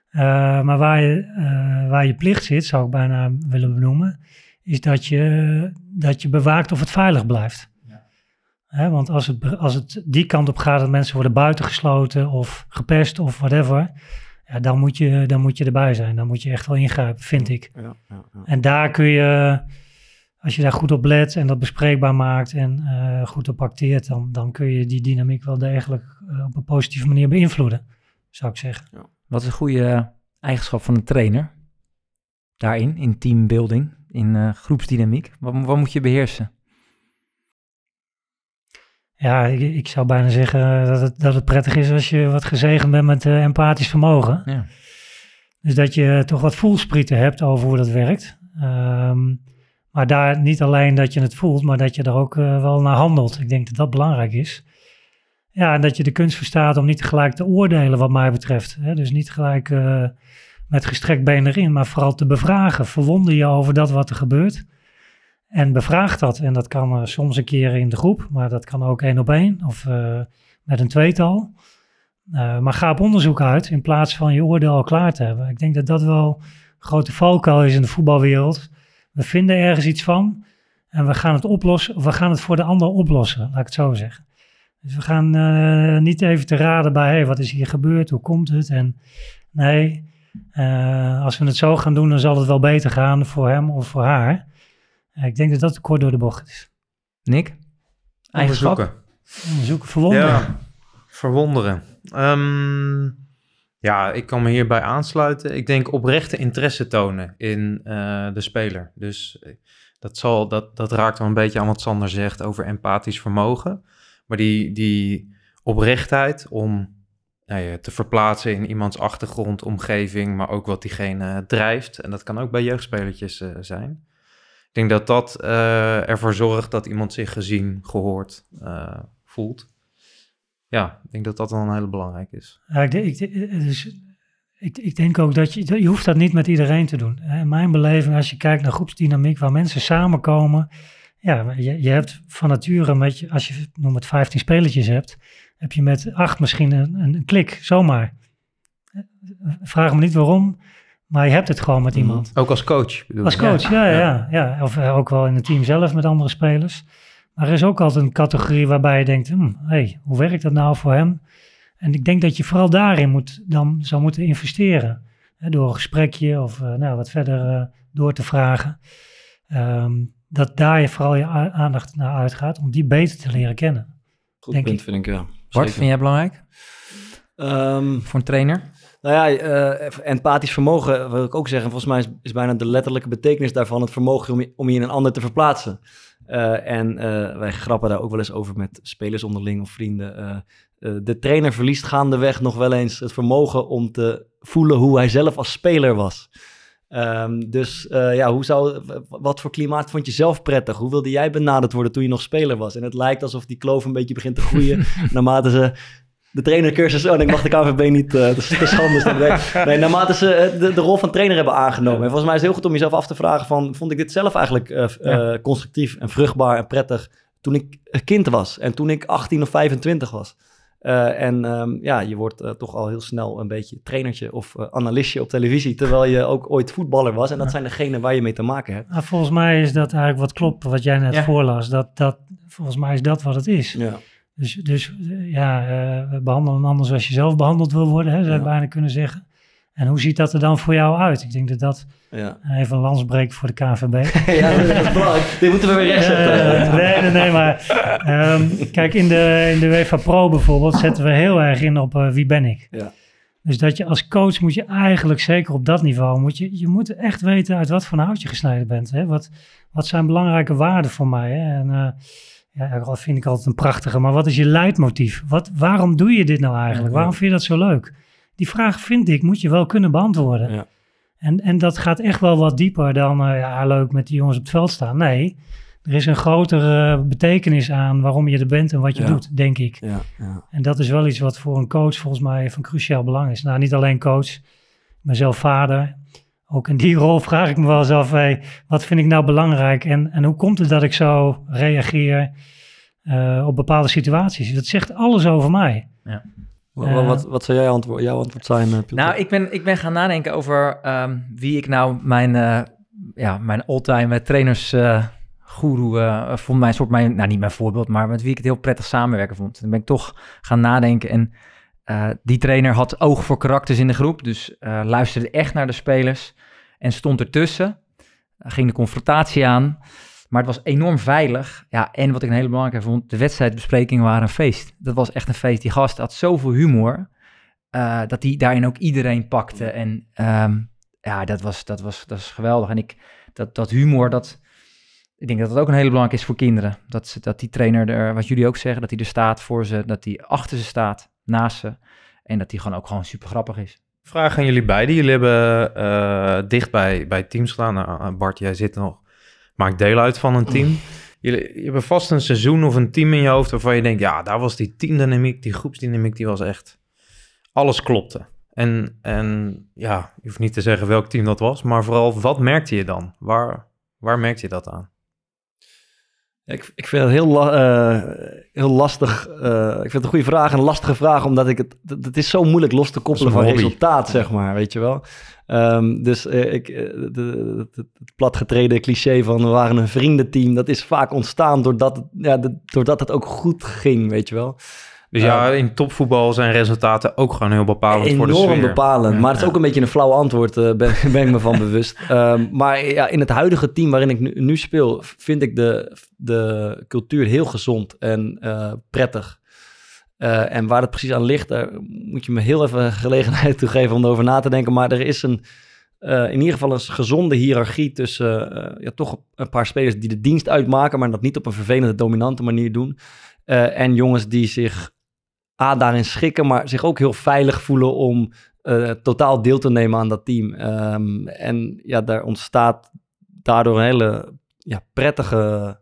Eh, maar waar je, eh, waar je plicht zit, zou ik bijna willen benoemen, is dat je, dat je bewaakt of het veilig blijft. Hè, want als het, als het die kant op gaat dat mensen worden buitengesloten of gepest of whatever, ja, dan, moet je, dan moet je erbij zijn. Dan moet je echt wel ingrijpen, vind ik. ja, ja, ja. En daar kun je, als je daar goed op let en dat bespreekbaar maakt en eh, goed op acteert, dan, dan kun je die dynamiek wel degelijk eh, op een positieve manier beïnvloeden, zou ik zeggen. Wat is een goede eigenschap van een trainer? Daarin, in teambuilding, in eh, groepsdynamiek. Wat, wat moet je beheersen? Ja, ik, ik zou bijna zeggen dat het, dat het prettig is als je wat gezegend bent met eh, empathisch vermogen. Ja. Dus dat je toch wat voelsprieten hebt over hoe dat werkt. Ehm, maar daar niet alleen dat je het voelt, maar dat je er ook eh, wel naar handelt. Ik denk dat dat belangrijk is. Ja, en dat je de kunst verstaat om niet gelijk te oordelen wat mij betreft. Hè? Dus niet gelijk eh, met gestrekt been erin, maar vooral te bevragen. Verwonder je over dat wat er gebeurt. En bevraag dat. En dat kan eh, soms een keer in de groep, maar dat kan ook één op één of eh, met een tweetal. Eh, maar ga op onderzoek uit in plaats van je oordeel al klaar te hebben. Ik denk dat dat wel grote valkuil is in de voetbalwereld. We vinden ergens iets van en we gaan het oplossen, of we gaan het voor de ander oplossen, laat ik het zo zeggen. Dus we gaan niet even te raden bij, hey, wat is hier gebeurd, hoe komt het? En nee, als we het zo gaan doen, dan zal het wel beter gaan voor hem of voor haar. Eh, ik denk dat dat te kort door de bocht is. Nick? Onderzoeken. Onderzoeken, verwonderen. Ja, verwonderen. Ehm, ja, ik kan me hierbij aansluiten. Ik denk oprechte interesse tonen in eh, de speler. Dus eh, dat, zal, dat, dat raakt wel een beetje aan wat Sander zegt over empathisch vermogen. Maar die, die oprechtheid om nou ja, te verplaatsen in iemands achtergrond, omgeving, maar ook wat diegene drijft. En dat kan ook bij jeugdspelertjes eh, zijn. Ik denk dat dat eh, ervoor zorgt dat iemand zich gezien, gehoord eh, voelt. ja, ik denk dat dat dan een hele belangrijke is. Ja, ik, denk- ik, ik, denk ook dat je, je hoeft dat niet met iedereen te doen. In mijn beleving, als je kijkt naar groepsdynamiek, waar mensen samenkomen, ja, je, je hebt van nature, met je, als je noem het 15 spelertjes hebt, heb je met acht misschien een, een klik, zomaar. Vraag me niet waarom, maar je hebt het gewoon met Mhm. iemand. Ook als coach. bedoel Als coach, ja, ja, Ja. ja. ja. Of eh, ook wel in het team zelf met andere spelers. Maar er is ook altijd een categorie waarbij je denkt, hm, hey, hoe werkt dat nou voor hem? En ik denk dat je vooral daarin moet, dan zou moeten investeren. Hè, door een gesprekje of eh, nou, wat verder eh, door te vragen. Ehm, dat daar je vooral je aandacht naar uitgaat om die beter te leren kennen. Goed Denk punt, ik. vind ik, ja. Bart, Zeker. vind jij belangrijk Ehm, voor een trainer? Nou ja, eh, even empathisch vermogen wil ik ook zeggen. Volgens mij is, is bijna de letterlijke betekenis daarvan het vermogen om je, om je in een ander te verplaatsen. Eh, en eh, wij grappen daar ook wel eens over met spelers onderling of vrienden. Eh, eh, de trainer verliest gaandeweg nog wel eens het vermogen om te voelen hoe hij zelf als speler was. Ehm, dus eh, ja, hoe zou, wat voor klimaat vond je zelf prettig? Hoe wilde jij benaderd worden toen je nog speler was? En het lijkt alsof die kloof een beetje begint te groeien naarmate ze de trainercursus... Oh, nee, ik mag de KVB niet eh te, te schande stellen. Nee, nee, naarmate ze eh, de, de rol van trainer hebben aangenomen. En volgens mij is het heel goed om jezelf af te vragen van... vond ik dit zelf eigenlijk eh, constructief en vruchtbaar en prettig toen ik een kind was? En toen ik 18 of 25 was? Eh, en ehm, ja, je wordt toch al heel snel een beetje trainertje of analistje op televisie... terwijl je ook ooit voetballer was. En dat zijn degenen waar je mee te maken hebt. Nou, volgens mij is dat eigenlijk wat klopt, wat jij net Ja. voorlas. Dat, dat, volgens mij is dat wat het is. Ja. Dus, dus eh, ja, eh, we behandelen een ander zoals je zelf behandeld wil worden, hè, zou Ja. bijna kunnen zeggen. En hoe ziet dat er dan voor jou uit? Ik denk dat dat Ja. even een lansbreek voor de KNVB. ja, dat is belangrijk. Dit moeten we weer rechtzetten. Eh, nee, nee, nee, maar ehm, kijk, in de, in de UEFA Pro bijvoorbeeld zetten we heel erg in op eh, wie ben ik. Ja. Dus dat je als coach moet je eigenlijk, zeker op dat niveau, moet je, je moet echt weten uit wat voor een hout je gesneden bent. Hè? Wat, wat zijn belangrijke waarden voor mij? Hè? En eh, ja, dat vind ik altijd een prachtige, maar wat is je leidmotief? Wat, waarom doe je dit nou eigenlijk? Ja. Waarom vind je dat zo leuk? Die vraag vind ik, moet je wel kunnen beantwoorden. Ja. En, en dat gaat echt wel wat dieper dan, eh, ja, leuk met die jongens op het veld staan. Nee, er is een grotere betekenis aan waarom je er bent en wat je Ja. doet, denk ik. Ja, ja. En dat is wel iets wat voor een coach volgens mij van cruciaal belang is. Nou, niet alleen coach, ben zelf vader. Ook in die rol vraag ik me wel eens af, hey, wat vind ik nou belangrijk en, en hoe komt het dat ik zo reageer eh, op bepaalde situaties? Dat zegt alles over mij. Wat, Eh. wat, wat zou jij antwoord, jouw antwoord zijn, eh, Pieter? Nou, ik ben, ik ben gaan nadenken over ehm, wie ik nou mijn, eh ja, mijn all-time trainers eh guru eh, vond. Mijn soort, mijn, nou niet mijn voorbeeld, maar met wie ik het heel prettig samenwerken vond. Toen ben ik toch gaan nadenken en eh, die trainer had oog voor karakters in de groep. Dus eh, luisterde echt naar de spelers en stond ertussen. Uh, ging de confrontatie aan. Maar het was enorm veilig. Ja, en wat ik een hele belangrijke vond, de wedstrijdbesprekingen waren een feest. Dat was echt een feest. Die gast had zoveel humor. eh, dat hij daarin ook iedereen pakte. En ehm, ja, dat was, dat, was, dat was geweldig. En ik, dat, dat humor, dat, ik denk dat dat ook een hele belangrijke is voor kinderen. Dat, dat die trainer er, wat jullie ook zeggen, dat hij er staat voor ze. Dat hij achter ze staat, naast ze. En dat hij gewoon ook gewoon super grappig is. Vraag aan jullie beiden. Jullie hebben eh, dicht bij, bij teams gedaan. Nou, Bart, jij zit nog, maakt deel uit van een team. Jullie je hebben vast een seizoen of een team in je hoofd waarvan je denkt, ja, daar was die teamdynamiek, die groepsdynamiek, die was echt, alles klopte. En, en ja, je hoeft niet te zeggen welk team dat was, maar vooral, wat merkte je dan? Waar, waar merkte je dat aan? Ik, ik vind het heel, eh, heel lastig. eh, ik vind het een goede vraag en een lastige vraag, omdat ik het. Het is zo moeilijk los te koppelen van hobby. resultaat, zeg maar, weet je wel. Ehm, dus eh, ik, de, de- het, platgetreden cliché van we waren een vriendenteam, dat is vaak ontstaan doordat, ja, doordat het ook goed ging, weet je wel. Dus ja, in topvoetbal zijn resultaten ook gewoon heel bepalend voor de Enorm sfeer. bepalend. Ja. maar het is ook een beetje een flauw antwoord, eh, ben, ben ik me van bewust. Ehm, maar ja, in het huidige team waarin ik nu, nu speel, vind ik de, de cultuur heel gezond en eh, prettig. Eh, en waar het precies aan ligt, daar moet je me heel even gelegenheid toe geven om erover na te denken. Maar er is een, in ieder geval een gezonde hiërarchie tussen ja, toch een paar spelers die de dienst uitmaken, maar dat niet op een vervelende, dominante manier doen. En jongens die zich A, daarin schikken, maar zich ook heel veilig voelen om eh, totaal deel te nemen aan dat team. Ehm, en ja, daar ontstaat daardoor een hele ja, prettige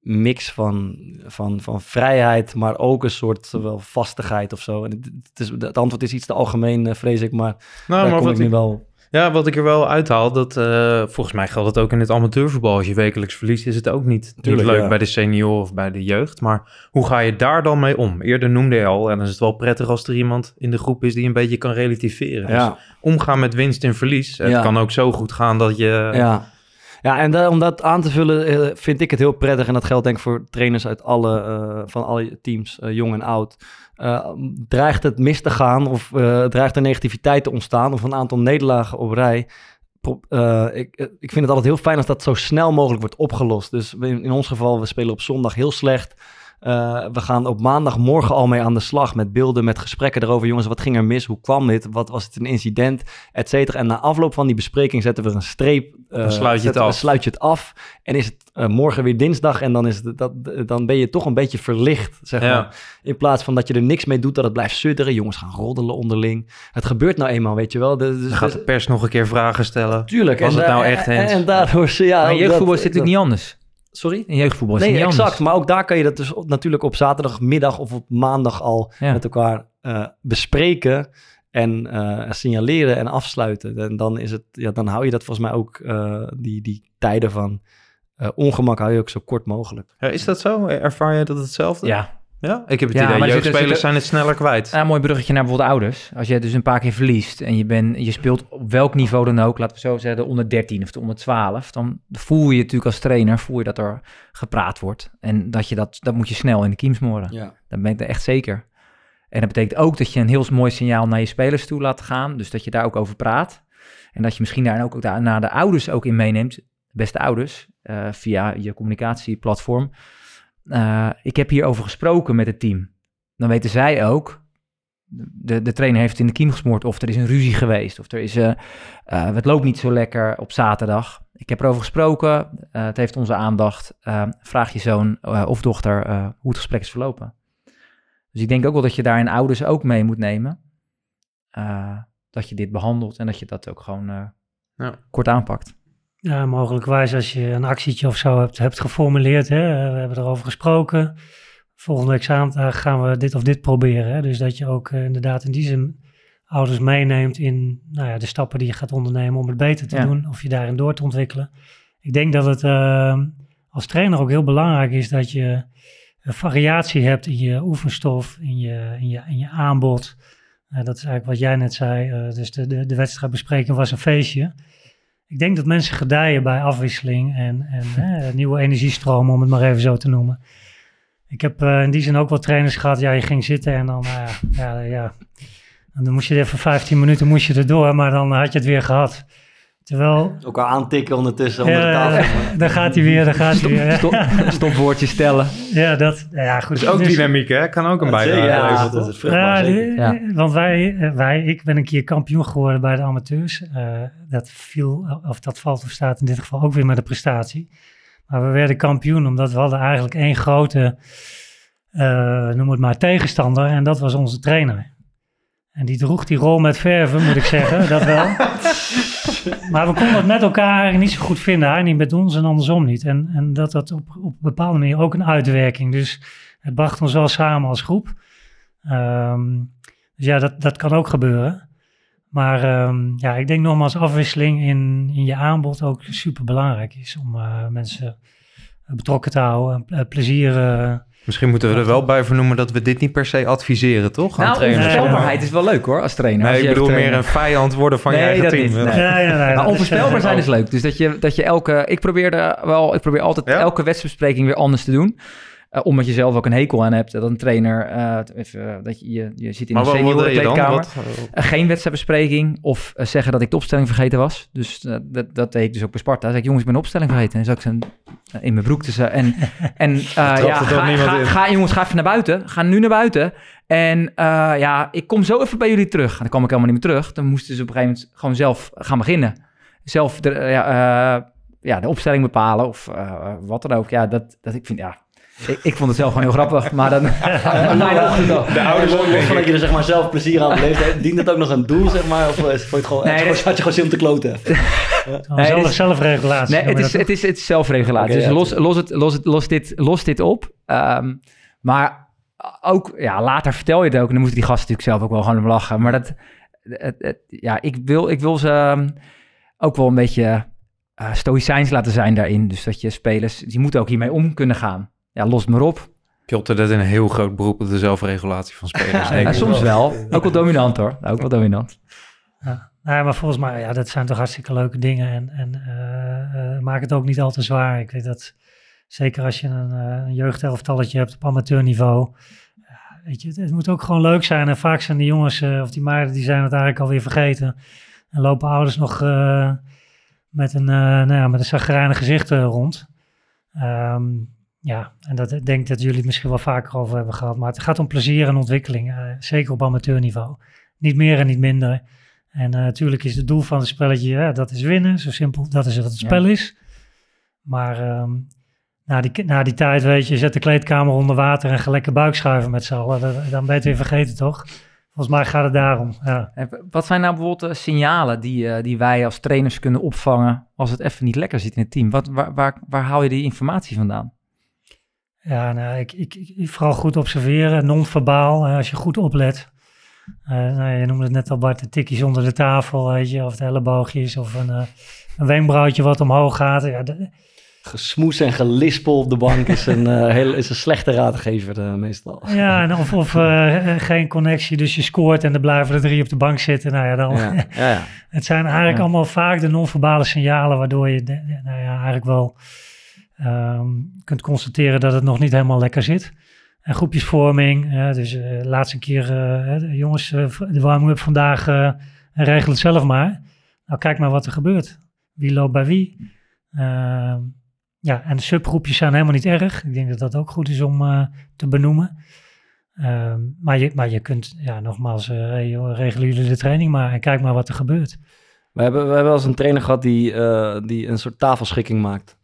mix van, van, van vrijheid, maar ook een soort wel vastigheid of zo. En het, is, het antwoord is iets te algemeen, eh, vrees ik, maar Nou, daar maar kom ik nu wel... ja, wat ik er wel uithaal, dat eh, volgens mij geldt het ook in het amateurvoetbal. Als je wekelijks verliest, is het ook niet, niet Tuurlijk, leuk ja. bij de senior of bij de jeugd. Maar hoe ga je daar dan mee om? Eerder noemde je al, en dan is het wel prettig als er iemand in de groep is die een beetje kan relativeren. Dus omgaan met winst en verlies. Het kan ook zo goed gaan dat je... ja. en om dat aan te vullen eh, vind ik het heel prettig. En dat geldt denk ik voor trainers uit alle, eh, van alle teams, eh, jong en oud. Eh, dreigt het mis te gaan of dreigt er negativiteit te ontstaan of een aantal nederlagen op rij. ik, ik vind het altijd heel fijn als dat zo snel mogelijk wordt opgelost. Dus in ons geval, we spelen op zondag heel slecht. Eh, we gaan op maandagmorgen al mee aan de slag met beelden, met gesprekken erover. Jongens, wat ging er mis? Hoe kwam dit? Wat was het een incident? Et cetera. En na afloop van die bespreking zetten we een streep. eh, Dan sluit je het zetten af. sluit je het af. En is het eh, morgen weer dinsdag en dan, is het, dat, dan ben je toch een beetje verlicht, zeg Ja. maar. In plaats van dat je er niks mee doet, dat het blijft sudderen. Jongens gaan roddelen onderling. Het gebeurt nou eenmaal, weet je wel. Dus, Dan gaat de pers nog een keer vragen stellen. Tuurlijk. Was en het nou echt, en, Hens? en daardoor... ze- Ja, maar jeugdvoetbal is natuurlijk niet anders. Sorry? In jeugdvoetbal is Nee, het niet exact. anders. Maar ook daar kan je dat dus op- natuurlijk op zaterdagmiddag of op maandag al Ja. met elkaar eh, bespreken en eh, signaleren en afsluiten. En dan is het, ja, dan hou je dat volgens mij ook eh, die, die tijden van eh, ongemak hou je ook zo kort mogelijk. Ja, is dat zo? Ervaar je dat hetzelfde? Ja, Ja? Ik heb het Ja, idee, maar er jeugdspelers zitten- zijn het sneller kwijt. een mooi bruggetje naar bijvoorbeeld ouders. Als je dus een paar keer verliest en je, bent, je speelt op welk niveau dan ook, laten we zo zeggen, de onder 13 of de onder 12, dan voel je natuurlijk als trainer, voel je dat er gepraat wordt. En dat je dat, dat moet je snel in de kiem smoren. Ja. Dan ben ik er echt zeker. En dat betekent ook dat je een heel mooi signaal naar je spelers toe laat gaan. Dus dat je daar ook over praat. En dat je misschien daar ook naar de ouders ook in meeneemt. Beste ouders, eh, via je communicatieplatform. Eh, ik heb hierover gesproken met het team. Dan weten zij ook. De, de trainer heeft in de kiem gesmoord. Of er is een ruzie geweest. Of er is, eh, het loopt niet zo lekker op zaterdag. Ik heb erover gesproken. het heeft onze aandacht. Vraag je zoon of dochter hoe het gesprek is verlopen. Dus ik denk ook wel dat je daarin ouders ook mee moet nemen. Dat je dit behandelt en dat je dat ook gewoon Ja. kort aanpakt. Ja, mogelijkwijs als je een actietje of zo hebt, hebt geformuleerd. Hè, eh, we hebben erover gesproken. Volgende examendag gaan we dit of dit proberen. Hè, dus dat je ook eh, inderdaad in die zin ouders meeneemt in nou ja, de stappen die je gaat ondernemen om het beter te Ja. doen. Of je daarin door te ontwikkelen. Ik denk dat het eh, als trainer ook heel belangrijk is dat je variatie hebt in je oefenstof, in je, in je, in je aanbod. Eh, dat is eigenlijk wat jij net zei. eh, dus de, de, de wedstrijdbespreking was een feestje. Ik denk dat mensen gedijen bij afwisseling en, en hè, nieuwe energiestromen, om het maar even zo te noemen. Ik heb eh, in die zin ook wel trainers gehad. Ja, je ging zitten en dan, nou ja, ja, ja. En dan moest je er even 15 minuten moest je erdoor, maar dan had je het weer gehad. Terwijl, Elkaar aantikken ondertussen onder de ja, tafel. daar gaat hij weer, daar gaat hij weer. Stop, stopwoordjes stellen. Ja, dat, ja goed. Dus ook Dus- dynamiek, hè? Kan ook een bijdrage ja, leveren, dat is vruchtbaar, Ja, die- Ja. want wij, eh, wij, ik ben een keer kampioen geworden bij de amateurs. Eh, dat viel, of dat valt of staat in dit geval ook weer met de prestatie. Maar we werden kampioen omdat we hadden eigenlijk één grote, eh, noem het maar, tegenstander. En dat was onze trainer. En die droeg die rol met verven, moet ik zeggen, dat wel. Maar we konden het met elkaar niet zo goed vinden. Hij niet met ons en andersom niet. En, en dat had op, op een bepaalde manier ook een uitwerking. Dus het bracht ons wel samen als groep. Ehm, dus ja, dat, dat kan ook gebeuren. Maar ehm, ja, ik denk nogmaals afwisseling in, in je aanbod ook super belangrijk is om eh, mensen betrokken te houden, eh, plezier. Misschien moeten we er wel bij vernoemen dat we dit niet per se adviseren, toch? Aan Nou, onvoorspelbaarheid is wel leuk hoor, als trainer. Nee, als ik bedoel meer een vijand worden van je eigen dat team. niet, nee. nee, nee, nee, Maar dat is, onvoorspelbaar zijn is leuk. Dus dat je, dat je elke... Ik probeerde wel... Ik probeer altijd Ja? elke wedstrijdbespreking weer anders te doen. Eh, omdat je zelf ook een hekel aan hebt. Dat een trainer... eh, even, eh, dat je, je, je zit in Maar een seniorenkleedkamer. Eh, geen wedstrijdbespreking of eh, zeggen dat ik de opstelling vergeten was. Dus eh, dat, dat deed ik dus ook bij Sparta. Dan zei ik, jongens, ik ben de opstelling vergeten. En zat ik eh, in mijn broek te zeggen. En, en eh, ja, ga, jongens, ga even naar buiten. Ga nu naar buiten. En eh, ja, ik kom zo even bij jullie terug. En dan kwam ik helemaal niet meer terug. Dan moesten ze op een gegeven moment gewoon zelf gaan beginnen. Zelf de, eh, ja, eh, ja, de opstelling bepalen of eh, wat dan ook. Ja, dat, dat ik vind, ja, Ik, ik vond het zelf gewoon heel grappig, maar dan... dan. De ouders ook, Los denk van dat je er zeg maar zelf plezier aan beleeft. Dient het ook nog een doel, zeg maar? Of is- vond je het gewoon, Nee, had je dat- gewoon- had je gewoon zin om te kloten? Oh, zelf, het is- zelfregulatie. Nee, het is, dat het is, het is zelfregulatie. Dus ja, los, los, het, los, het, los, dit, los dit op. Ehm, maar ook, ja, later vertel je het ook. En dan moeten die gasten natuurlijk zelf ook wel gewoon om lachen. Maar dat, het, het- ja, ik wil, ik wil ze ehm, ook wel een beetje eh stoïcijns laten zijn daarin. Dus dat je spelers, die moeten ook hiermee om kunnen gaan. Ja, los maar op. Piotr, dat is een heel groot beroep op de zelfregulatie van spelers. Ja, ik. soms wel. Ook wel dominant hoor. Ook wel dominant. Ja. Maar volgens mij, ja, dat zijn toch hartstikke leuke dingen. En, en eh, eh, maak het ook niet al te zwaar. Ik weet dat, zeker als je een, eh, een jeugdelftalletje hebt op amateurniveau. ja, weet je, het, het moet ook gewoon leuk zijn. En vaak zijn die jongens eh, of die meiden, die zijn het eigenlijk alweer vergeten. En lopen ouders nog eh, met een, eh nou ja, met een zagrijnig gezicht eh, rond. Ehm, ja, en dat ik denk dat jullie het misschien wel vaker over hebben gehad. Maar het gaat om plezier en ontwikkeling. eh, zeker op amateurniveau. Niet meer en niet minder. En eh, natuurlijk is het doel van het spelletje, ja, dat is winnen. Zo simpel, dat is wat het spel is. Maar ehm, na, die, na die tijd, weet je, zet de kleedkamer onder water en ga lekker buikschuiven met z'n allen. Dan, ben je het weer vergeten, toch? Volgens mij gaat het daarom, ja. Wat zijn nou bijvoorbeeld eh, signalen die, eh, die wij als trainers kunnen opvangen als het even niet lekker zit in het team? Wat, waar, waar, waar haal je die informatie vandaan? Ja, nou, ik, ik, ik- vooral goed observeren, non-verbaal, als je goed oplet. Eh, nou, je noemde het net al Bart, de tikjes onder de tafel, weet je, of de elleboogjes, of een, eh, een wenkbrauwtje wat omhoog gaat. Ja, de- Gesmoes en gelispel op de bank is een, eh, heel, is een slechte raadgever meestal. ja en of, of geen connectie, dus je scoort en er blijven er drie op de bank zitten. Nou ja, dan, Ja, ja, ja. Het zijn eigenlijk allemaal vaak de non-verbale signalen waardoor je nou ja, eigenlijk wel ehm, kunt constateren dat het nog niet helemaal lekker zit. En groepjesvorming, eh, dus eh laatste keer, eh, jongens, eh, de warming-up vandaag, eh regel het zelf maar. Nou, kijk maar wat er gebeurt. Wie loopt bij wie? Ehm, ja, en subgroepjes zijn helemaal niet erg. Ik denk dat dat ook goed is om eh, te benoemen. Ehm, maar, je, maar je kunt, ja, nogmaals, eh hey, regelen jullie de training maar en kijk maar wat er gebeurt. We hebben, we hebben wel eens een trainer gehad die, eh, die een soort tafelschikking maakt.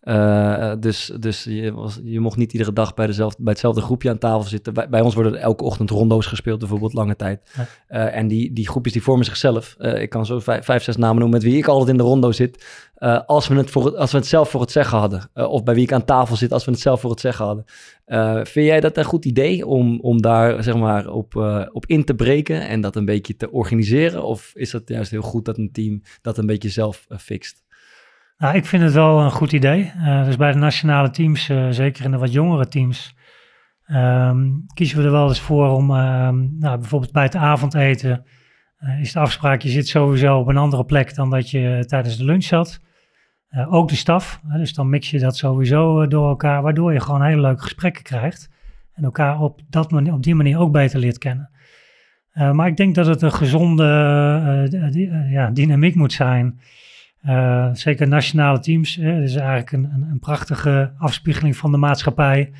Eh, dus dus je, was, je mocht niet iedere dag bij, dezelfde, bij hetzelfde groepje aan tafel zitten. Bij, bij ons worden er elke ochtend rondo's gespeeld, bijvoorbeeld lange tijd. Ja. Eh, en die, die groepjes die vormen zichzelf. Eh, ik kan zo vijf, vijf, zes namen noemen met wie ik altijd in de rondo zit. Eh, als, we het voor als we het zelf voor het zeggen hadden. Eh, of bij wie ik aan tafel zit als we het zelf voor het zeggen hadden. Eh, vind jij dat een goed idee om, om daar zeg maar op, eh, op in te breken en dat een beetje te organiseren? Of is het juist heel goed dat een team dat een beetje zelf eh, fixt? Nou, ik vind het wel een goed idee. Eh, dus bij de nationale teams, eh, zeker in de wat jongere teams, ehm, kiezen we er wel eens voor om ehm, nou, bijvoorbeeld bij het avondeten eh, is de afspraak, je zit sowieso op een andere plek dan dat je tijdens de lunch zat. Ook de staf, dus dan mix je dat sowieso door elkaar, waardoor je gewoon hele leuke gesprekken krijgt. En elkaar op, dat manier, op die manier ook beter leert kennen. Maar ik denk dat het een gezonde ja, dynamiek moet zijn. Eh, zeker nationale teams. Hè, dat is eigenlijk een, een, een prachtige afspiegeling van de maatschappij.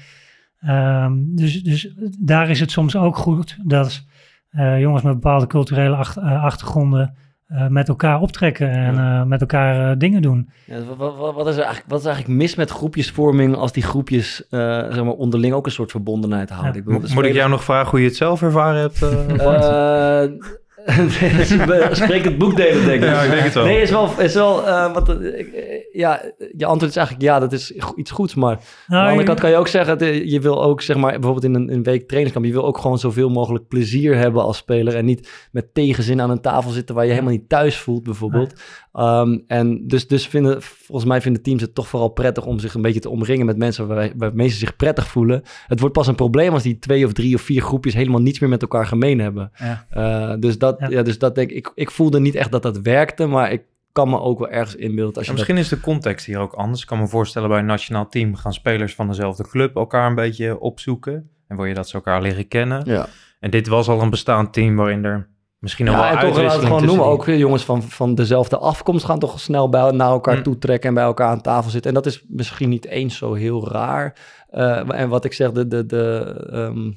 Ehm, dus, dus daar is het soms ook goed dat eh, jongens met bepaalde culturele eh, achtergronden eh, met elkaar optrekken en eh, met elkaar eh, dingen doen. Ja, wat, wat, wat is er eigenlijk, wat is eigenlijk mis met groepjesvorming als die groepjes eh, zeg maar onderling ook een soort verbondenheid houden? Ja. Ik bedoel, Moet ik jou nog vragen hoe je het zelf ervaren hebt? Spreek het boek delen, denk ik. Ja, ik denk het wel. Nee, is wel, is wel eh, wat, eh, eh, ja, je antwoord is eigenlijk ja, dat is iets goeds, maar aan de Nou, andere kant kan je ook zeggen, je wil ook zeg maar bijvoorbeeld in een, een week trainingskamp, je wil ook gewoon zoveel mogelijk plezier hebben als speler en niet met tegenzin aan een tafel zitten waar je helemaal niet thuis voelt bijvoorbeeld. Ehm, en dus, dus vinden, volgens mij vinden teams het toch vooral prettig om zich een beetje te omringen met mensen waar, waarmee ze zich prettig voelen. Het wordt pas een probleem als die twee of drie of vier groepjes helemaal niets meer met elkaar gemeen hebben. Ja. Eh, dus dat, Ja. ja. dus dat denk ik, ik, ik voelde niet echt dat dat werkte, maar ik kan me ook wel ergens inbeelden als je misschien is de context hier ook anders. Ik kan me voorstellen bij een nationaal team gaan spelers van dezelfde club elkaar een beetje opzoeken. En wil je dat ze elkaar leren kennen. Ja. En dit was al een bestaand team waarin er misschien Ja, wel en toch laten we gewoon noemen. Ook jongens van, van dezelfde afkomst gaan toch snel bij, naar elkaar Mm. toe trekken en bij elkaar aan tafel zitten. En dat is misschien niet eens zo heel raar. Eh, en wat ik zeg, de, de, de, ehm,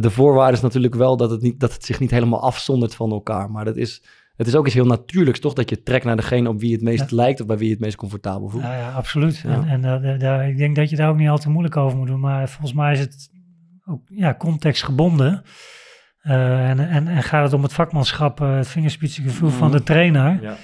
de voorwaarde is natuurlijk wel dat het, niet, dat het zich niet helemaal afzondert van elkaar. Maar dat is, het is ook iets heel natuurlijks, toch? Dat je trekt naar degene op wie het meest Ja. lijkt of bij wie je het meest comfortabel voelt. Ja, ja absoluut. Ja. En, en eh, da- daar- ik denk dat je daar ook niet al te moeilijk over moet doen. Maar volgens mij is het ook ja, contextgebonden. Eh, en, en, en gaat het om het vakmanschap, eh, het vingerspitsengevoel van Mhm. de trainer. Ja.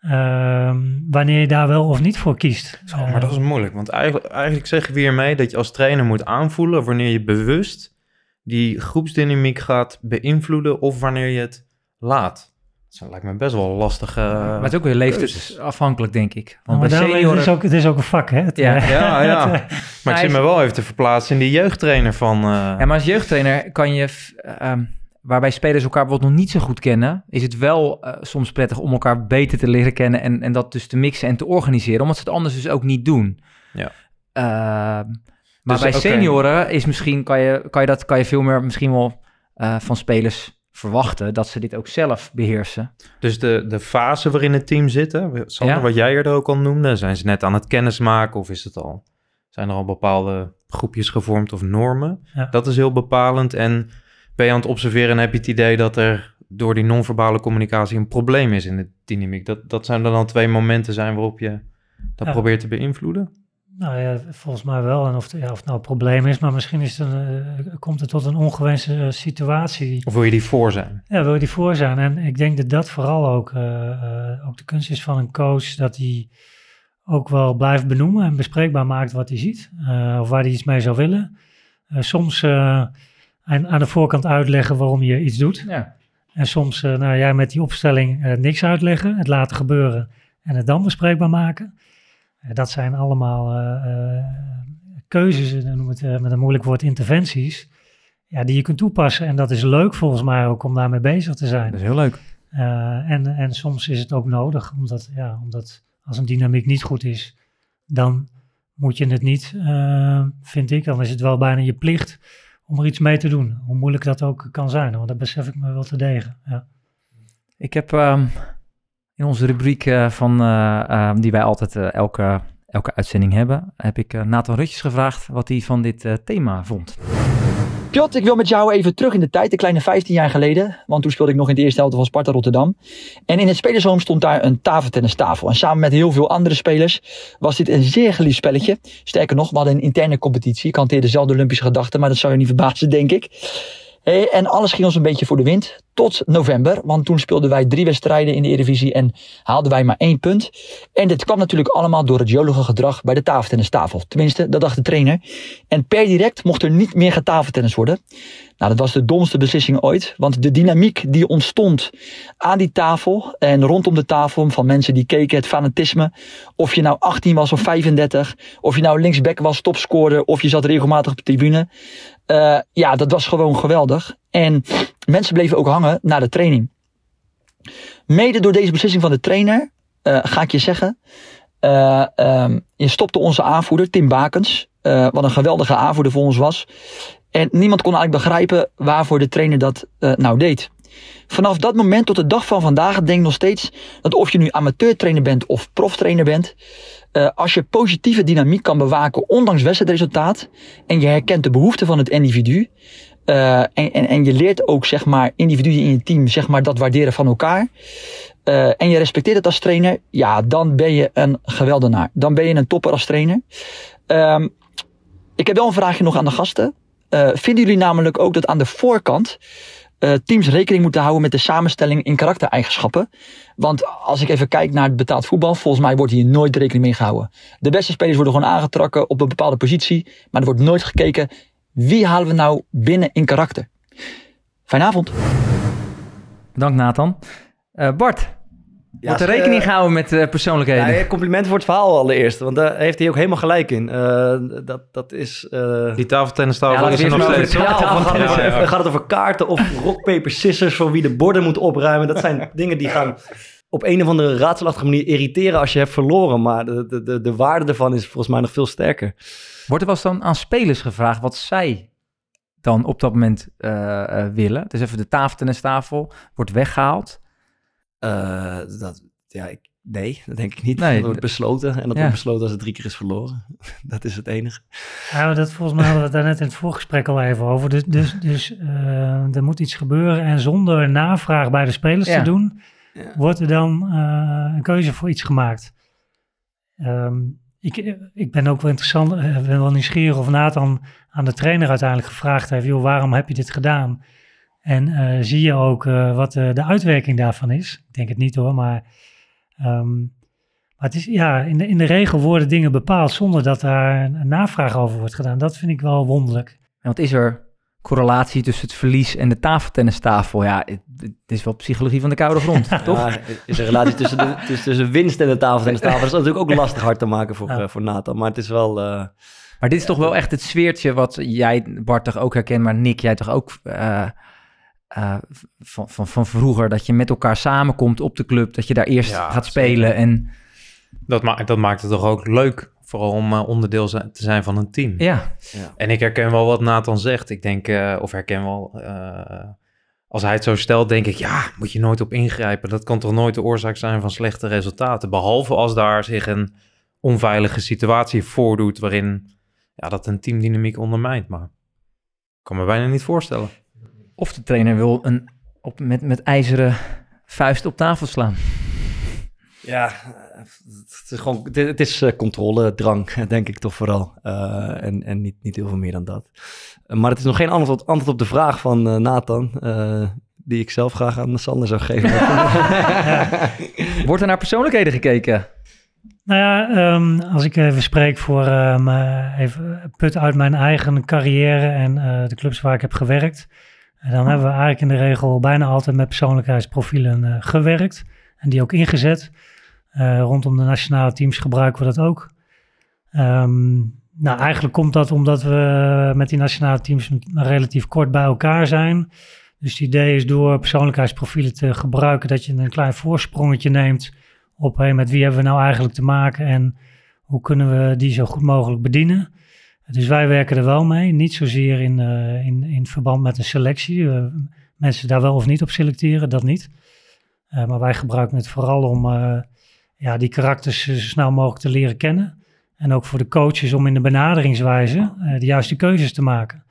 ehm, wanneer je daar wel of niet voor kiest. Zo, maar dat is moeilijk. Want eigenlijk, eigenlijk zeggen we hiermee dat je als trainer moet aanvoelen wanneer je bewust die groepsdynamiek gaat beïnvloeden of wanneer je het laat. Dat lijkt me best wel een lastige... maar het is ook weer leeftijdsafhankelijk, denk ik. Want maar bij senioren... het, is ook, het is ook een vak, hè? Het, Ja. eh, Ja, ja. het, eh, Maar ik zit me wel even te verplaatsen in die jeugdtrainer van... eh, Ja, maar als jeugdtrainer kan je, ehm, waarbij spelers elkaar bijvoorbeeld nog niet zo goed kennen, is het wel eh, soms prettig om elkaar beter te leren kennen en, en dat dus te mixen en te organiseren, omdat ze het anders dus ook niet doen. Ja. Ehm, maar Dus, bij oké. senioren is misschien, kan je, kan je dat kan je veel meer misschien wel eh, van spelers verwachten, dat ze dit ook zelf beheersen. Dus de, de fase waarin het team zit, Sander, Ja. wat jij er ook al noemde, zijn ze net aan het kennismaken of is het al, zijn er al bepaalde groepjes gevormd of normen? Ja. Dat is heel bepalend. En ben je aan het observeren en heb je het idee dat er door die non-verbale communicatie een probleem is in de dynamiek? Dat, dat zijn er dan twee momenten zijn waarop je dat Ja. probeert te beïnvloeden? Nou ja, volgens mij wel. En of, ja, of het nou een probleem is, maar misschien is het een, eh, komt het tot een ongewenste eh, situatie. Of wil je die voor zijn? Ja, wil je die voor zijn? En ik denk dat dat vooral ook, eh, ook de kunst is van een coach, dat hij ook wel blijft benoemen en bespreekbaar maakt wat hij ziet. of waar hij iets mee zou willen. Soms aan, aan de voorkant uitleggen waarom je iets doet. Ja. En soms, nou jij met die opstelling niks uitleggen, het laten gebeuren en het dan bespreekbaar maken. Eh, dat zijn allemaal eh, eh, keuzes, en dan noem het met een moeilijk woord interventies, ja, die je kunt toepassen. En dat is leuk volgens mij ook om daarmee bezig te zijn. Dat is heel leuk. En, en soms is het ook nodig, omdat, ja, omdat als een dynamiek niet goed is, dan moet je het niet, vind ik, dan is het wel bijna je plicht om er iets mee te doen. Hoe moeilijk dat ook kan zijn, want dat besef ik me wel te degen. Ja. Ik heb ehm, in onze rubriek eh, van, eh, ehm, die wij altijd eh, elke, elke uitzending hebben, heb ik eh, Nathan Rutjes gevraagd wat hij van dit eh, thema vond. Piot, ik wil met jou even terug in de tijd, een kleine 15 jaar geleden. Want toen speelde ik nog in de eerste helft van Sparta Rotterdam. En in het spelershome stond daar een tafeltennistafel. En samen met heel veel andere spelers was dit een zeer geliefd spelletje. Sterker nog, we hadden een interne competitie. Ik hanteerde dezelfde Olympische gedachten, maar dat zou je niet verbazen, denk ik. Hey, en alles ging ons een beetje voor de wind. Tot november, want toen speelden wij drie wedstrijden in de Eredivisie en haalden wij maar één punt. En dit kwam natuurlijk allemaal door het jolige gedrag bij de tafeltennistafel. Tenminste, dat dacht de trainer. En per direct mocht er niet meer getafeltennis worden. Nou, dat was de domste beslissing ooit. Want de dynamiek die ontstond aan die tafel en rondom de tafel van mensen die keken, het fanatisme. Of je nou 18 was of 35, of je nou linksback was, topscorer, of je zat regelmatig op de tribune. Eh, ja, dat was gewoon geweldig. En mensen bleven ook hangen na de training. Mede door deze beslissing van de trainer, eh, ga ik je zeggen, ehm, je stopte onze aanvoerder, Tim Bakens, wat een geweldige aanvoerder voor ons was. En niemand kon eigenlijk begrijpen waarvoor de trainer dat eh, nou deed. Vanaf dat moment tot de dag van vandaag denk ik nog steeds dat of je nu amateurtrainer bent of proftrainer bent, eh, als je positieve dynamiek kan bewaken ondanks wedstrijdresultaat en je herkent de behoeften van het individu eh, en, en, en je leert ook zeg maar individuen in je team zeg maar dat waarderen van elkaar en je respecteert het als trainer, ja dan ben je een geweldenaar. Dan ben je een topper als trainer. Ehm, ik heb wel een vraagje nog aan de gasten. Eh, vinden jullie namelijk ook dat aan de voorkant eh, teams rekening moeten houden met de samenstelling in karaktereigenschappen? Want als ik even kijk naar het betaald voetbal, volgens mij wordt hier nooit rekening mee gehouden. De beste spelers worden gewoon aangetrokken op een bepaalde positie, maar er wordt nooit gekeken wie halen we nou binnen in karakter. Fijne avond. Bedankt Nathan. Eh, Bart, Ja, wordt er eh, rekening gehouden met eh, persoonlijkheden? Ja, compliment voor het verhaal allereerst, want daar heeft hij ook helemaal gelijk in. Eh, dat, dat is... eh, Die tafeltennistafel Ja, is we er nog steeds. Ja, gaat, het ja, over, ja. dan gaat het over kaarten of rock, paper, scissors voor wie de borden moet opruimen. Dat zijn dingen die gaan op een of andere raadselachtige manier irriteren als je hebt verloren. Maar de, de, de, de waarde ervan is volgens mij nog veel sterker. Wordt er wel eens dan aan spelers gevraagd wat zij dan op dat moment eh, eh, willen? Dus even de tafeltennistafel wordt weggehaald. Eh, dat, ja, ik, nee, dat denk ik niet. Nee, dat wordt besloten en dat ja. wordt besloten als het drie keer is verloren. dat is het enige. Ja, maar dat, volgens mij hadden we het daar net in het voorgesprek al even over. Dus, dus, dus eh, er moet iets gebeuren en zonder navraag bij de spelers Ja. te doen, Ja. wordt er dan eh, een keuze voor iets gemaakt. Ehm, ik, ik ben ook wel interessant, ben wel nieuwsgierig of Nathan aan de trainer uiteindelijk gevraagd heeft, joh, waarom heb je dit gedaan? En eh, zie je ook eh, wat de, de uitwerking daarvan is? Ik denk het niet hoor, maar, ehm, maar het is, ja, in de, in de regel worden dingen bepaald zonder dat daar een, een navraag over wordt gedaan. Dat vind ik wel wonderlijk. En wat is er correlatie tussen het verlies en de tafeltennistafel? Ja, het, het is wel psychologie van de koude grond, toch? Ja, is een relatie tussen, de, tussen, tussen winst en de tafel en de tafel. Dat is natuurlijk ook lastig hard te maken voor, Ja. eh, voor Nathan. Maar het is wel... eh, Maar dit is toch wel echt het sfeertje wat jij, Bart, toch ook herkent, maar Nick, jij toch ook eh, eh, van, van, van vroeger, dat je met elkaar samenkomt op de club, dat je daar eerst Ja, gaat spelen en Dat, ma dat maakt het toch ook leuk, vooral om eh, onderdeel te zijn van een team. ja, En ik herken wel wat Nathan zegt. Ik denk, eh, of herken wel, eh, als hij het zo stelt, denk ik, ja, moet je nooit op ingrijpen. Dat kan toch nooit de oorzaak zijn van slechte resultaten. Behalve als daar zich een onveilige situatie voordoet waarin ja, dat een teamdynamiek ondermijnt. Maar ik kan me bijna niet voorstellen. Of de trainer wil een, op, met, met ijzeren vuist op tafel slaan. Ja, het is gewoon, het, het is eh, controledrang, denk ik toch vooral. Eh, en en niet, niet heel veel meer dan dat. Maar het is nog geen antwoord, antwoord op de vraag van eh, Nathan, eh, die ik zelf graag aan Sander zou geven. Wordt er naar persoonlijkheden gekeken? Nou ja, ehm, als ik even spreek voor ehm, eh, even put uit mijn eigen carrière en eh, de clubs waar ik heb gewerkt. En dan hebben we eigenlijk in de regel bijna altijd met persoonlijkheidsprofielen eh, gewerkt en die ook ingezet. Eh, rondom de nationale teams gebruiken we dat ook. Ehm, nou, eigenlijk komt dat omdat we met die nationale teams relatief kort bij elkaar zijn. Dus het idee is door persoonlijkheidsprofielen te gebruiken dat je een klein voorsprongetje neemt op hey, met wie hebben we nou eigenlijk te maken en hoe kunnen we die zo goed mogelijk bedienen. Dus wij werken er wel mee, niet zozeer in, eh, in, in verband met een selectie. Eh, mensen daar wel of niet op selecteren, dat niet. Eh, maar wij gebruiken het vooral om ja, die karakters zo snel mogelijk te leren kennen. En ook voor de coaches om in de benaderingswijze de juiste keuzes te maken.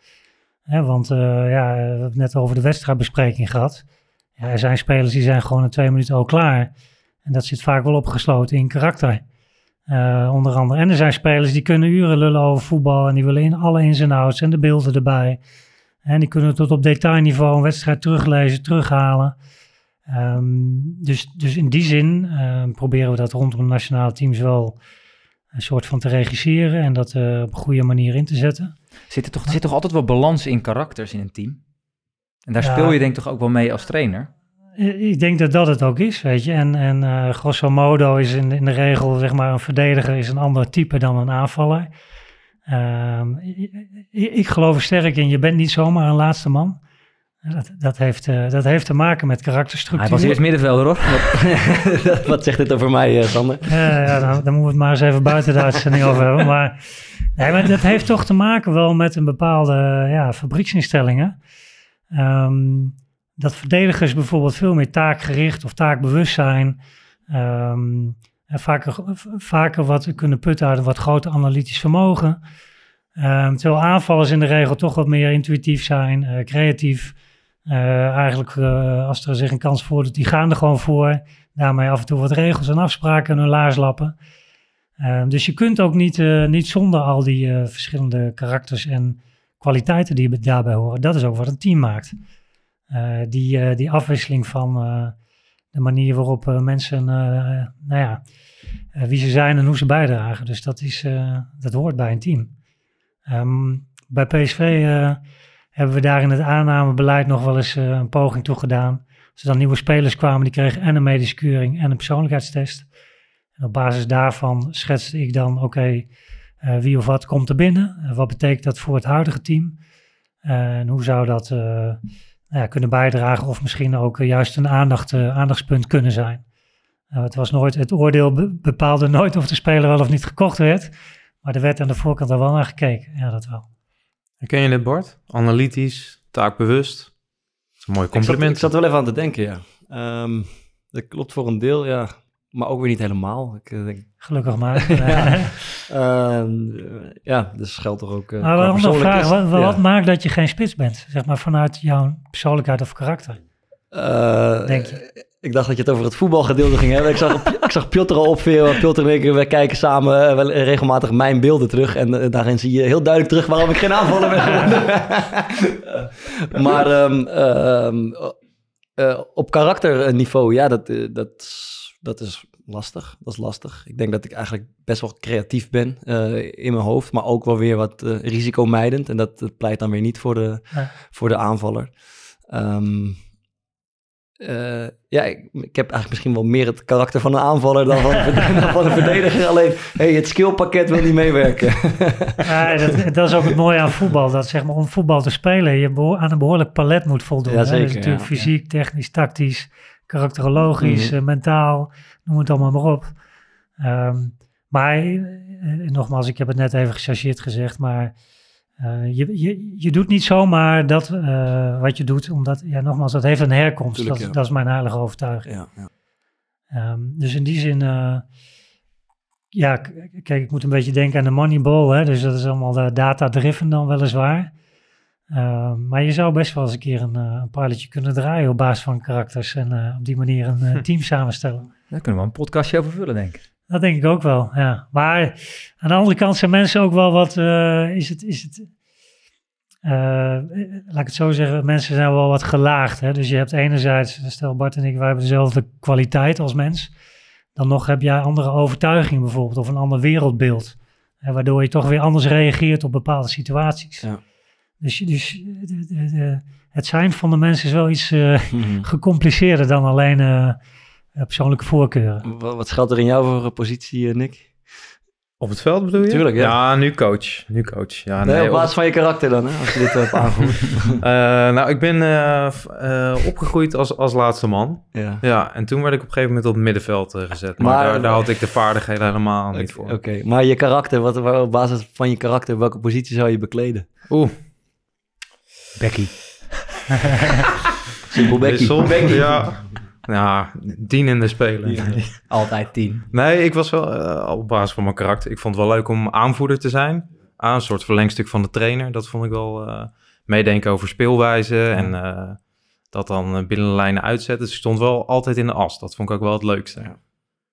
Hè, want ja, we hebben het net over de wedstrijdbespreking gehad. Ja, er zijn spelers die zijn gewoon in twee minuten al klaar. En dat zit vaak wel opgesloten in karakter. Eh, onder andere. En er zijn spelers die kunnen uren lullen over voetbal. En die willen in alle ins en outs en de beelden erbij. En die kunnen tot op detailniveau een wedstrijd teruglezen, terughalen. Ehm, dus, dus in die zin eh, proberen we dat rondom nationale teams wel een soort van te regisseren. En dat eh, op een goede manier in te zetten. Zit er, toch, er zit toch altijd wel balans in karakters in een team? En daar Ja. speel je denk ik toch ook wel mee als trainer? Eh, Ik denk dat dat het ook is, weet je. En, en eh, grosso modo is in, in de regel, zeg maar, een verdediger is een ander type dan een aanvaller. Ehm, ik, ik geloof er sterk in, je bent niet zomaar een laatste man. Dat, dat, heeft, eh, dat heeft te maken met karakterstructuur. Hij was eerst middenvelder hoor. Wat zegt dit over mij, Sander? Ja, ja dan, dan moeten we het maar eens even buiten de uitzending over hebben. Maar, nee, maar dat heeft toch te maken wel met een bepaalde ja, fabrieksinstellingen. Ehm, dat verdedigers bijvoorbeeld veel meer taakgericht of taakbewust zijn. Ehm, en vaker, vaker wat kunnen putten uit een wat groter analytisch vermogen. Ehm, terwijl aanvallers in de regel toch wat meer intuïtief zijn, eh, creatief. Eh, eigenlijk eh, als er zich een kans voordoet, die gaan er gewoon voor daarmee af en toe wat regels en afspraken in hun laars lappen. Ehm, dus je kunt ook niet, niet zonder al die verschillende karakters en kwaliteiten die daarbij horen. Dat is ook wat een team maakt. Eh, die, eh, die afwisseling van eh, de manier waarop mensen, nou ja, wie ze zijn en hoe ze bijdragen. Dus dat, is, dat hoort bij een team. Ehm, bij PSV hebben we daar in het aannamebeleid nog wel eens een poging toe gedaan. Als er dan nieuwe spelers kwamen, die kregen en een medische keuring en een persoonlijkheidstest. En op basis daarvan schetste ik dan, oké, wie of wat komt er binnen? Wat betekent dat voor het huidige team? En hoe zou dat ja, kunnen bijdragen of misschien ook eh, juist een aandacht, eh, aandachtspunt kunnen zijn? Nou, het, was nooit, het oordeel be- bepaalde nooit of de speler wel of niet gekocht werd, maar er werd aan de voorkant al wel naar gekeken. Ja, dat wel. Ken je dit, Bart? Analytisch, taakbewust. Dat is een mooi Ik zat, compliment. ik zat wel even aan te denken, ja. Ehm, dat klopt voor een deel, ja. Maar ook weer niet helemaal. Ik eh, denk, Gelukkig maar. Ja. ehm, ja, dus geldt toch ook... eh, Maar een andere vraag, wat, wat Ja. maakt dat je geen spits bent? Zeg maar vanuit jouw persoonlijkheid of karakter. Eh, Denk je? Ik dacht dat je het over het voetbalgedeelte ging hebben. Ik zag, ik zag Piotr al opveren. Piotr en ik, we kijken samen wel regelmatig mijn beelden terug. En daarin zie je heel duidelijk terug waarom ik geen aanvaller ben maar ehm, ehm, eh, op karakterniveau, ja, dat, dat, dat is lastig. Dat is lastig. Ik denk dat ik eigenlijk best wel creatief ben eh, in mijn hoofd. Maar ook wel weer wat eh, risicomijdend. En dat, dat pleit dan weer niet voor de, Ja. voor de aanvaller. Ehm, eh, ja, ik, ik heb eigenlijk misschien wel meer het karakter van een aanvaller dan van, dan van een verdediger. Alleen, hey, het skillpakket wil niet meewerken. Ja, dat, dat is ook het mooie aan voetbal. Dat zeg maar om voetbal te spelen, je aan een behoorlijk palet moet voldoen. Ja, hè. zeker, Dus natuurlijk ja. fysiek, technisch, tactisch, karakterologisch, Mhm. eh, mentaal, noem het allemaal maar op. Ehm, maar eh, nogmaals, ik heb het net even gechargeerd gezegd, maar eh, je, je, je doet niet zomaar dat wat je doet, omdat, ja, nogmaals, dat heeft een herkomst. Tuurlijk, dat, ja. dat is mijn heilige overtuiging. ja, ja. Ehm, dus in die zin, ja, kijk, ik moet een beetje denken aan de Moneyball, hè, dus dat is allemaal data-driven dan weliswaar. Ehm, maar je zou best wel eens een keer een, eh, een pilotje kunnen draaien op basis van karakters en eh, op die manier een eh, team samenstellen. Daar kunnen we een podcastje over vullen, denk ik. Dat denk ik ook wel, ja. Maar aan de andere kant zijn mensen ook wel wat, eh, is het, is het, eh, laat ik het zo zeggen, mensen zijn wel wat gelaagd. Hè? Dus je hebt enerzijds, stel Bart en ik, wij hebben dezelfde kwaliteit als mens. Dan nog heb jij andere overtuiging bijvoorbeeld, of een ander wereldbeeld. Hè, waardoor je toch weer anders reageert op bepaalde situaties. Ja. Dus, dus de- de- de- het zijn van de mensen is wel iets eh, Mhm. gecompliceerder dan alleen eh, persoonlijke voorkeuren. Wat, wat geldt er in jouw voor positie, eh, Nick? Op het veld bedoel je? Tuurlijk, ja. nu coach. Nu coach. Ja, Nee, nee, op op- basis van je karakter dan, hè, als je dit hebt aangevoerd. Eh, nou, ik ben eh, eh, opgegroeid als, als laatste man. ja. Ja, en toen werd ik op een gegeven moment op het middenveld eh, gezet. Maar, Maar- daar, daar had ik de vaardigheden helemaal niet voor. Oké, maar je karakter, wat, op basis van je karakter, welke positie zou je bekleden? Oeh, Becky. Simpel Becky. wissel. Ja. Ja, dienende speler. Nee. Altijd tien. Nee, ik was wel eh, op basis van mijn karakter. Ik vond het wel leuk om aanvoerder te zijn. Ah, een soort verlengstuk van de trainer. Dat vond ik wel eh, meedenken over speelwijze en eh, dat dan binnen de lijnen uitzetten. Dus ik stond wel altijd in de as. Dat vond ik ook wel het leukste.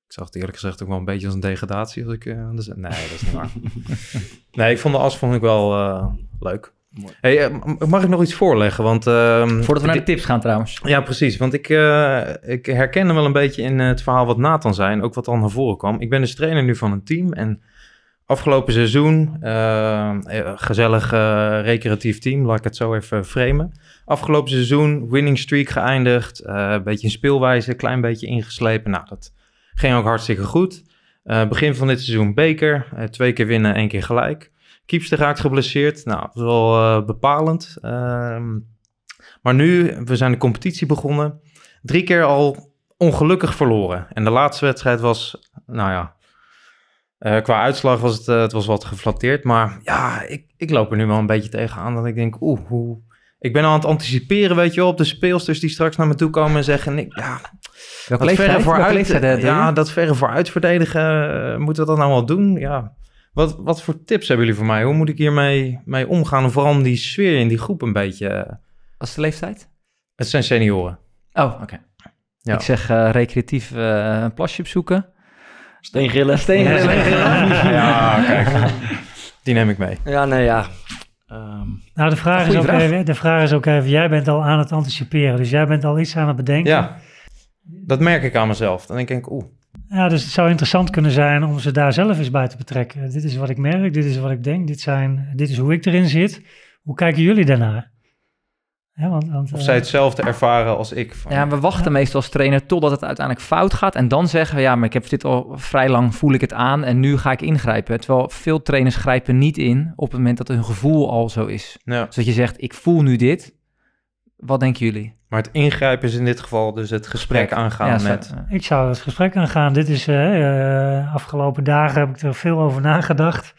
Ik zag het eerlijk gezegd ook wel een beetje als een degradatie. Als ik, eh, de nee, dat is niet waar. nee, ik vond de as vond ik wel eh, leuk. Hey, eh, mag ik nog iets voorleggen? Want, ehm, Voordat we naar de tips gaan trouwens. ja, precies. Want ik, eh, ik herken hem wel een beetje in het verhaal wat Nathan zei. En ook wat al naar voren kwam. Ik ben dus trainer nu van een team. En afgelopen seizoen, eh, gezellig eh, recreatief team, laat ik het zo even framen. Afgelopen seizoen, winning streak geëindigd. eh, een beetje in speelwijze, klein beetje ingeslepen. Nou, dat ging ook hartstikke goed. Eh, begin van dit seizoen beker. twee keer winnen, één keer gelijk. Kiepster raakt geblesseerd. Nou, dat is wel eh, bepalend. Ehm, maar nu, we zijn de competitie begonnen. Drie keer al ongelukkig verloren. En de laatste wedstrijd was, nou ja, eh, qua uitslag was het, eh, het was wat geflatteerd. Maar ja, ik, ik loop er nu wel een beetje tegenaan. Dat ik denk, oeh, hoe... Ik ben al aan het anticiperen, weet je wel, op de speelsters die straks naar me toe komen en zeggen... Ik, ja, dat verre vooruit, ja, dat verre vooruit verdedigen, moeten we dat nou wel doen? Ja. Wat, wat voor tips hebben jullie voor mij? Hoe moet ik hiermee mee omgaan? En vooral om die sfeer in die groep een beetje... eh, Wat is de leeftijd? het zijn senioren. Oh, oké. Ja. Ik zeg eh, recreatief eh, een plasje opzoeken. Steengrillen. Steengrillen. Ja, kijk. Die neem ik mee. Ja, nee, ja. Ehm, Nou, de vraag, is ook vraag. Even, de vraag is ook even, jij bent al aan het anticiperen, dus jij bent al iets aan het bedenken. Ja, dat merk ik aan mezelf. Dan denk ik, oeh. Ja, dus het zou interessant kunnen zijn om ze daar zelf eens bij te betrekken. Dit is wat ik merk, dit is wat ik denk, dit, zijn, dit is hoe ik erin zit. Hoe kijken jullie daarnaar? Ja, want, want, Of eh, zij hetzelfde ervaren als ik. Van, Ja, we wachten meestal als trainer totdat het uiteindelijk fout gaat. En dan zeggen we, ja, maar ik heb dit al vrij lang, voel ik het aan en nu ga ik ingrijpen. Terwijl veel trainers grijpen niet in op het moment dat hun gevoel al zo is. Ja. Dus dat je zegt, ik voel nu dit. Wat denken jullie? Maar het ingrijpen is in dit geval dus het gesprek aangaan Ja, met... Ik zou het gesprek aangaan. Dit is, eh, afgelopen dagen heb ik er veel over nagedacht.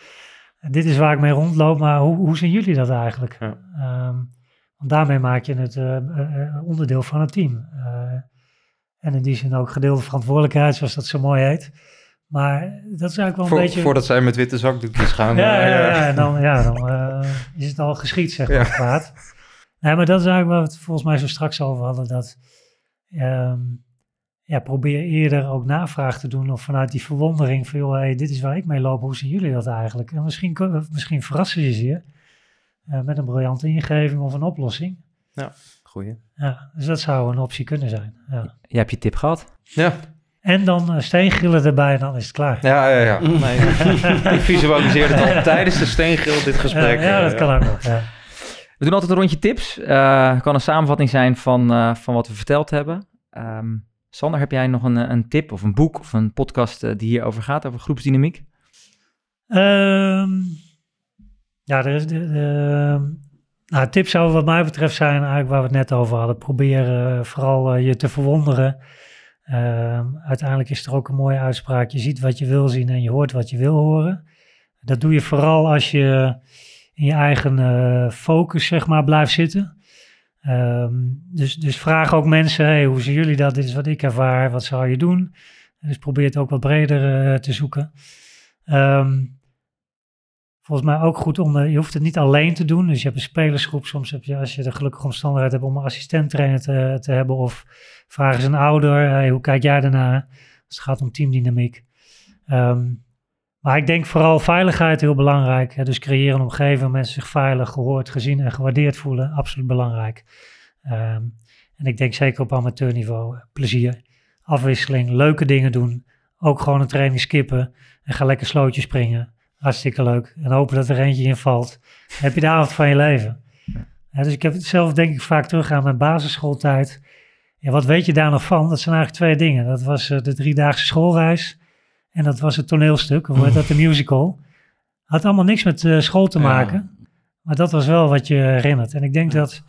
Dit is waar ik mee rondloop, maar hoe, hoe zien jullie dat eigenlijk? Ja. Ehm, want daarmee maak je het eh, onderdeel van het team. Eh, en in die zin ook gedeelde verantwoordelijkheid, zoals dat zo mooi heet. Maar dat is eigenlijk wel een beetje... Voordat zij met witte zakdoekjes gaan. Ja, ja, dan, ja, dan eh, is het al geschied, zeg maar, Ja. Nee, maar dat is eigenlijk waar we het volgens mij zo straks over hadden, dat ehm, ja, probeer eerder ook navraag te doen of vanuit die verwondering van, joh, hey, dit is waar ik mee loop, hoe zien jullie dat eigenlijk? En misschien, misschien verrassen je ze je eh, met een briljante ingeving of een oplossing. Goeie. Ja, dus dat zou een optie kunnen zijn. Ja. Jij hebt je tip gehad. Ja, En dan uh, steengrillen erbij en dan is het klaar. ja, ja. ja. Nee, ik visualiseerde het al tijdens de steengil dit gesprek. ja, ja, dat eh, kan ook nog. Ja. We doen altijd een rondje tips. Eh kan een samenvatting zijn van, eh, van wat we verteld hebben. Ehm, Sander, heb jij nog een, eh, een tip of een boek of een podcast die hierover gaat, over groepsdynamiek? Ehm, ja, er is de, de, nou, tip zou wat mij betreft zijn eigenlijk waar we het net over hadden. Probeer vooral je te verwonderen. Ehm, uiteindelijk is er ook een mooie uitspraak. Je ziet wat je wil zien en je hoort wat je wil horen. Dat doe je vooral als je in je eigen eh, focus zeg maar blijft zitten. Ehm, dus, dus vraag ook mensen, hey, hoe zien jullie dat? Dit is wat ik ervaar, wat zou je doen? Dus probeer het ook wat breder eh, te zoeken. Ehm, volgens mij ook goed om, eh, je hoeft het niet alleen te doen. Dus je hebt een spelersgroep, soms heb je, als je de gelukkige omstandigheid hebt om een assistent-trainer te, te hebben. Of vraag eens een ouder, hey, hoe kijk jij daarnaar? Als het gaat om teamdynamiek. Ehm, maar ik denk vooral veiligheid heel belangrijk. Hè? Dus creëren een omgeving waar mensen zich veilig, gehoord, gezien en gewaardeerd voelen. Absoluut belangrijk. Ehm, en ik denk zeker op amateurniveau plezier, afwisseling, leuke dingen doen. Ook gewoon een training skippen en ga lekker slootjes springen. Hartstikke leuk. En hopen dat er eentje in valt. Dan heb je de avond van je leven. Ja, dus ik heb het zelf denk ik vaak terug aan mijn basisschooltijd. Ja, wat weet je daar nog van? Dat zijn eigenlijk twee dingen. Dat was eh, de driedaagse schoolreis. En dat was het toneelstuk, of hoe heet dat, de musical. Had allemaal niks met eh, school te Ja. maken. Maar dat was wel wat je herinnert. En ik denk dat,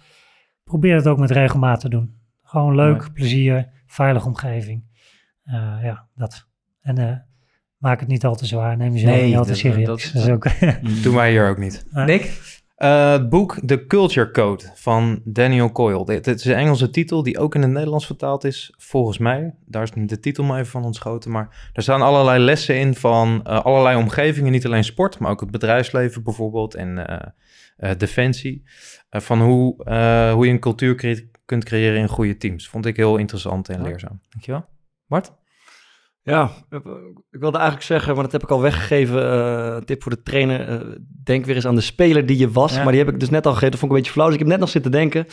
probeer het ook met regelmaat te doen. Gewoon leuk, Mooi. plezier, veilige omgeving. Eh, ja, dat. En eh, maak het niet al te zwaar. Neem jezelf Nee, niet al te serieus. dat- Dat, is ook... Doen wij hier ook niet. Nick? Eh, het boek The Culture Code van Daniel Coyle. Dit, dit is een Engelse titel die ook in het Nederlands vertaald is, volgens mij. Daar is de titel maar even van ontschoten. Maar er staan allerlei lessen in van eh, allerlei omgevingen. Niet alleen sport, maar ook het bedrijfsleven bijvoorbeeld en eh, defensie. Van hoe, hoe je een cultuur kunt creëren in goede teams. Vond ik heel interessant en leerzaam. Dankjewel. Bart? Ja, ik wilde eigenlijk zeggen, maar dat heb ik al weggegeven. eh, tip voor de trainer. eh, denk weer eens aan de speler die je was. Ja. Maar die heb ik dus net al gegeven. Dat vond ik een beetje flauw. Dus ik heb net nog zitten denken.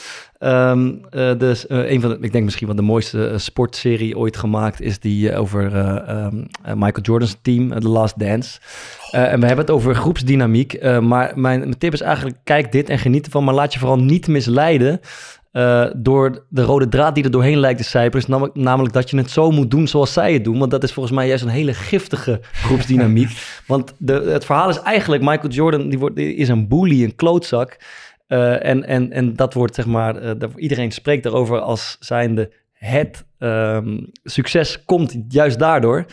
Dus een van de, ik denk misschien wel de mooiste sportserie ooit gemaakt is die over eh, ehm, eh, Michael Jordan's team, The Last Dance. En we hebben het over groepsdynamiek. maar mijn, mijn tip is eigenlijk, kijk dit en geniet ervan. Maar laat je vooral niet misleiden eh, door de rode draad die er doorheen lijkt te sijpelen. Is namelijk, namelijk dat je het zo moet doen zoals zij het doen. Want dat is volgens mij juist een hele giftige groepsdynamiek. want de, het verhaal is eigenlijk, Michael Jordan die wordt, die is een bully, een klootzak. Eh, en, en, en dat wordt zeg maar, eh, iedereen spreekt daarover als zijnde het ehm, succes komt juist daardoor.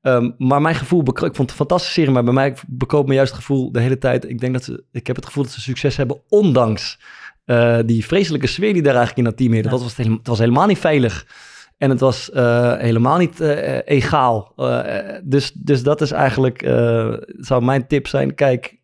Ehm, maar mijn gevoel, ik vond het een fantastische serie, maar bij mij bekoopt me juist het gevoel de hele tijd. Ik denk dat ze, ik heb het gevoel dat ze succes hebben, ondanks eh, die vreselijke sfeer die daar eigenlijk in dat team heerde. Dat was het, was helemaal niet veilig. En het was eh, helemaal niet eh, egaal. Eh, dus, dus dat is eigenlijk, eh, zou mijn tip zijn. Kijk,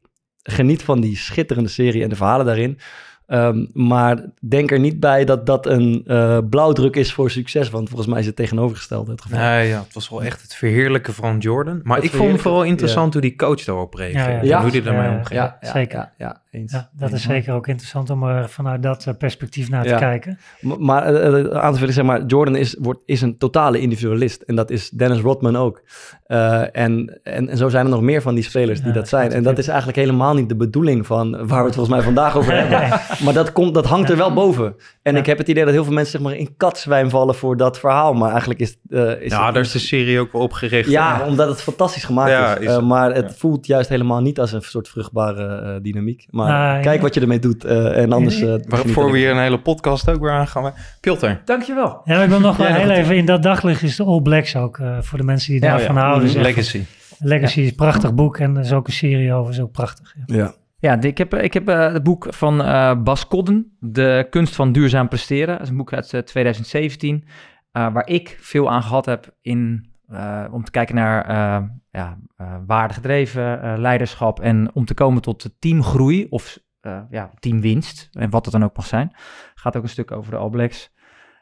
geniet van die schitterende serie en de verhalen daarin. Ehm, maar denk er niet bij dat dat een eh, blauwdruk is voor succes. Want volgens mij is het tegenovergestelde het geval. Nee, ja, het was wel echt het verheerlijken van Jordan. Maar Het ik vond het vooral interessant hoe die coach daarop reageerde. Ja, en hoe die daarmee Ja, omging. ja, ja, zeker. Ja, ja, eens. Ja, dat is zeker ook interessant om er vanuit dat eh, perspectief naar Ja. te kijken. Maar eh, eh, aan te vullen, zeg maar, Jordan is, wordt, is een totale individualist. En dat is Dennis Rodman ook. Eh, en, en, en zo zijn er nog meer van die spelers die Ja, dat zijn. En dat is eigenlijk helemaal niet de bedoeling van waar we het volgens mij vandaag over hebben. Maar dat, komt, dat hangt er wel boven. En Ja. ik heb het idee dat heel veel mensen zeg maar, in katzwijn vallen voor dat verhaal. Maar eigenlijk is, eh is Ja, het- daar is de serie ook wel op gericht. Ja, omdat het fantastisch gemaakt Ja, is. Eh, maar het Ja. voelt juist helemaal niet als een soort vruchtbare eh, dynamiek. Maar Nou, kijk ja. wat je ermee doet. eh, en anders... eh, begin niet Waarvoor we hier een hele podcast ook weer aan gaan. Maar Piotr, Dankjewel. Ja, ik wil nog wel Ja, heel even in dat daglicht is de All Blacks ook eh, voor de mensen die daarvan ja. houden. Is echt- Legacy. Legacy is een prachtig boek en er is ook een serie over, is ook prachtig. Ja. Ja. Ja, ik heb, ik heb eh, het boek van eh, Bas Kodden, De kunst van duurzaam presteren. Dat is een boek uit eh, 2017, eh, waar ik veel aan gehad heb in, eh, om te kijken naar eh ja, eh, waardegedreven eh, leiderschap en om te komen tot teamgroei of eh, ja, teamwinst en wat het dan ook mag zijn. Gaat ook een stuk over de All Blacks.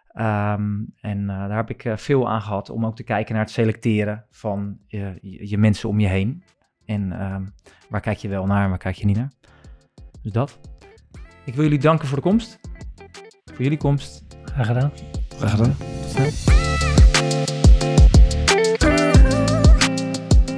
Ehm, en eh, daar heb ik eh, veel aan gehad om ook te kijken naar het selecteren van je, je, je mensen om je heen. En ehm, waar kijk je wel naar en waar kijk je niet naar. Dus dat. Ik wil jullie danken voor de komst. Voor jullie komst. Graag gedaan. Graag gedaan.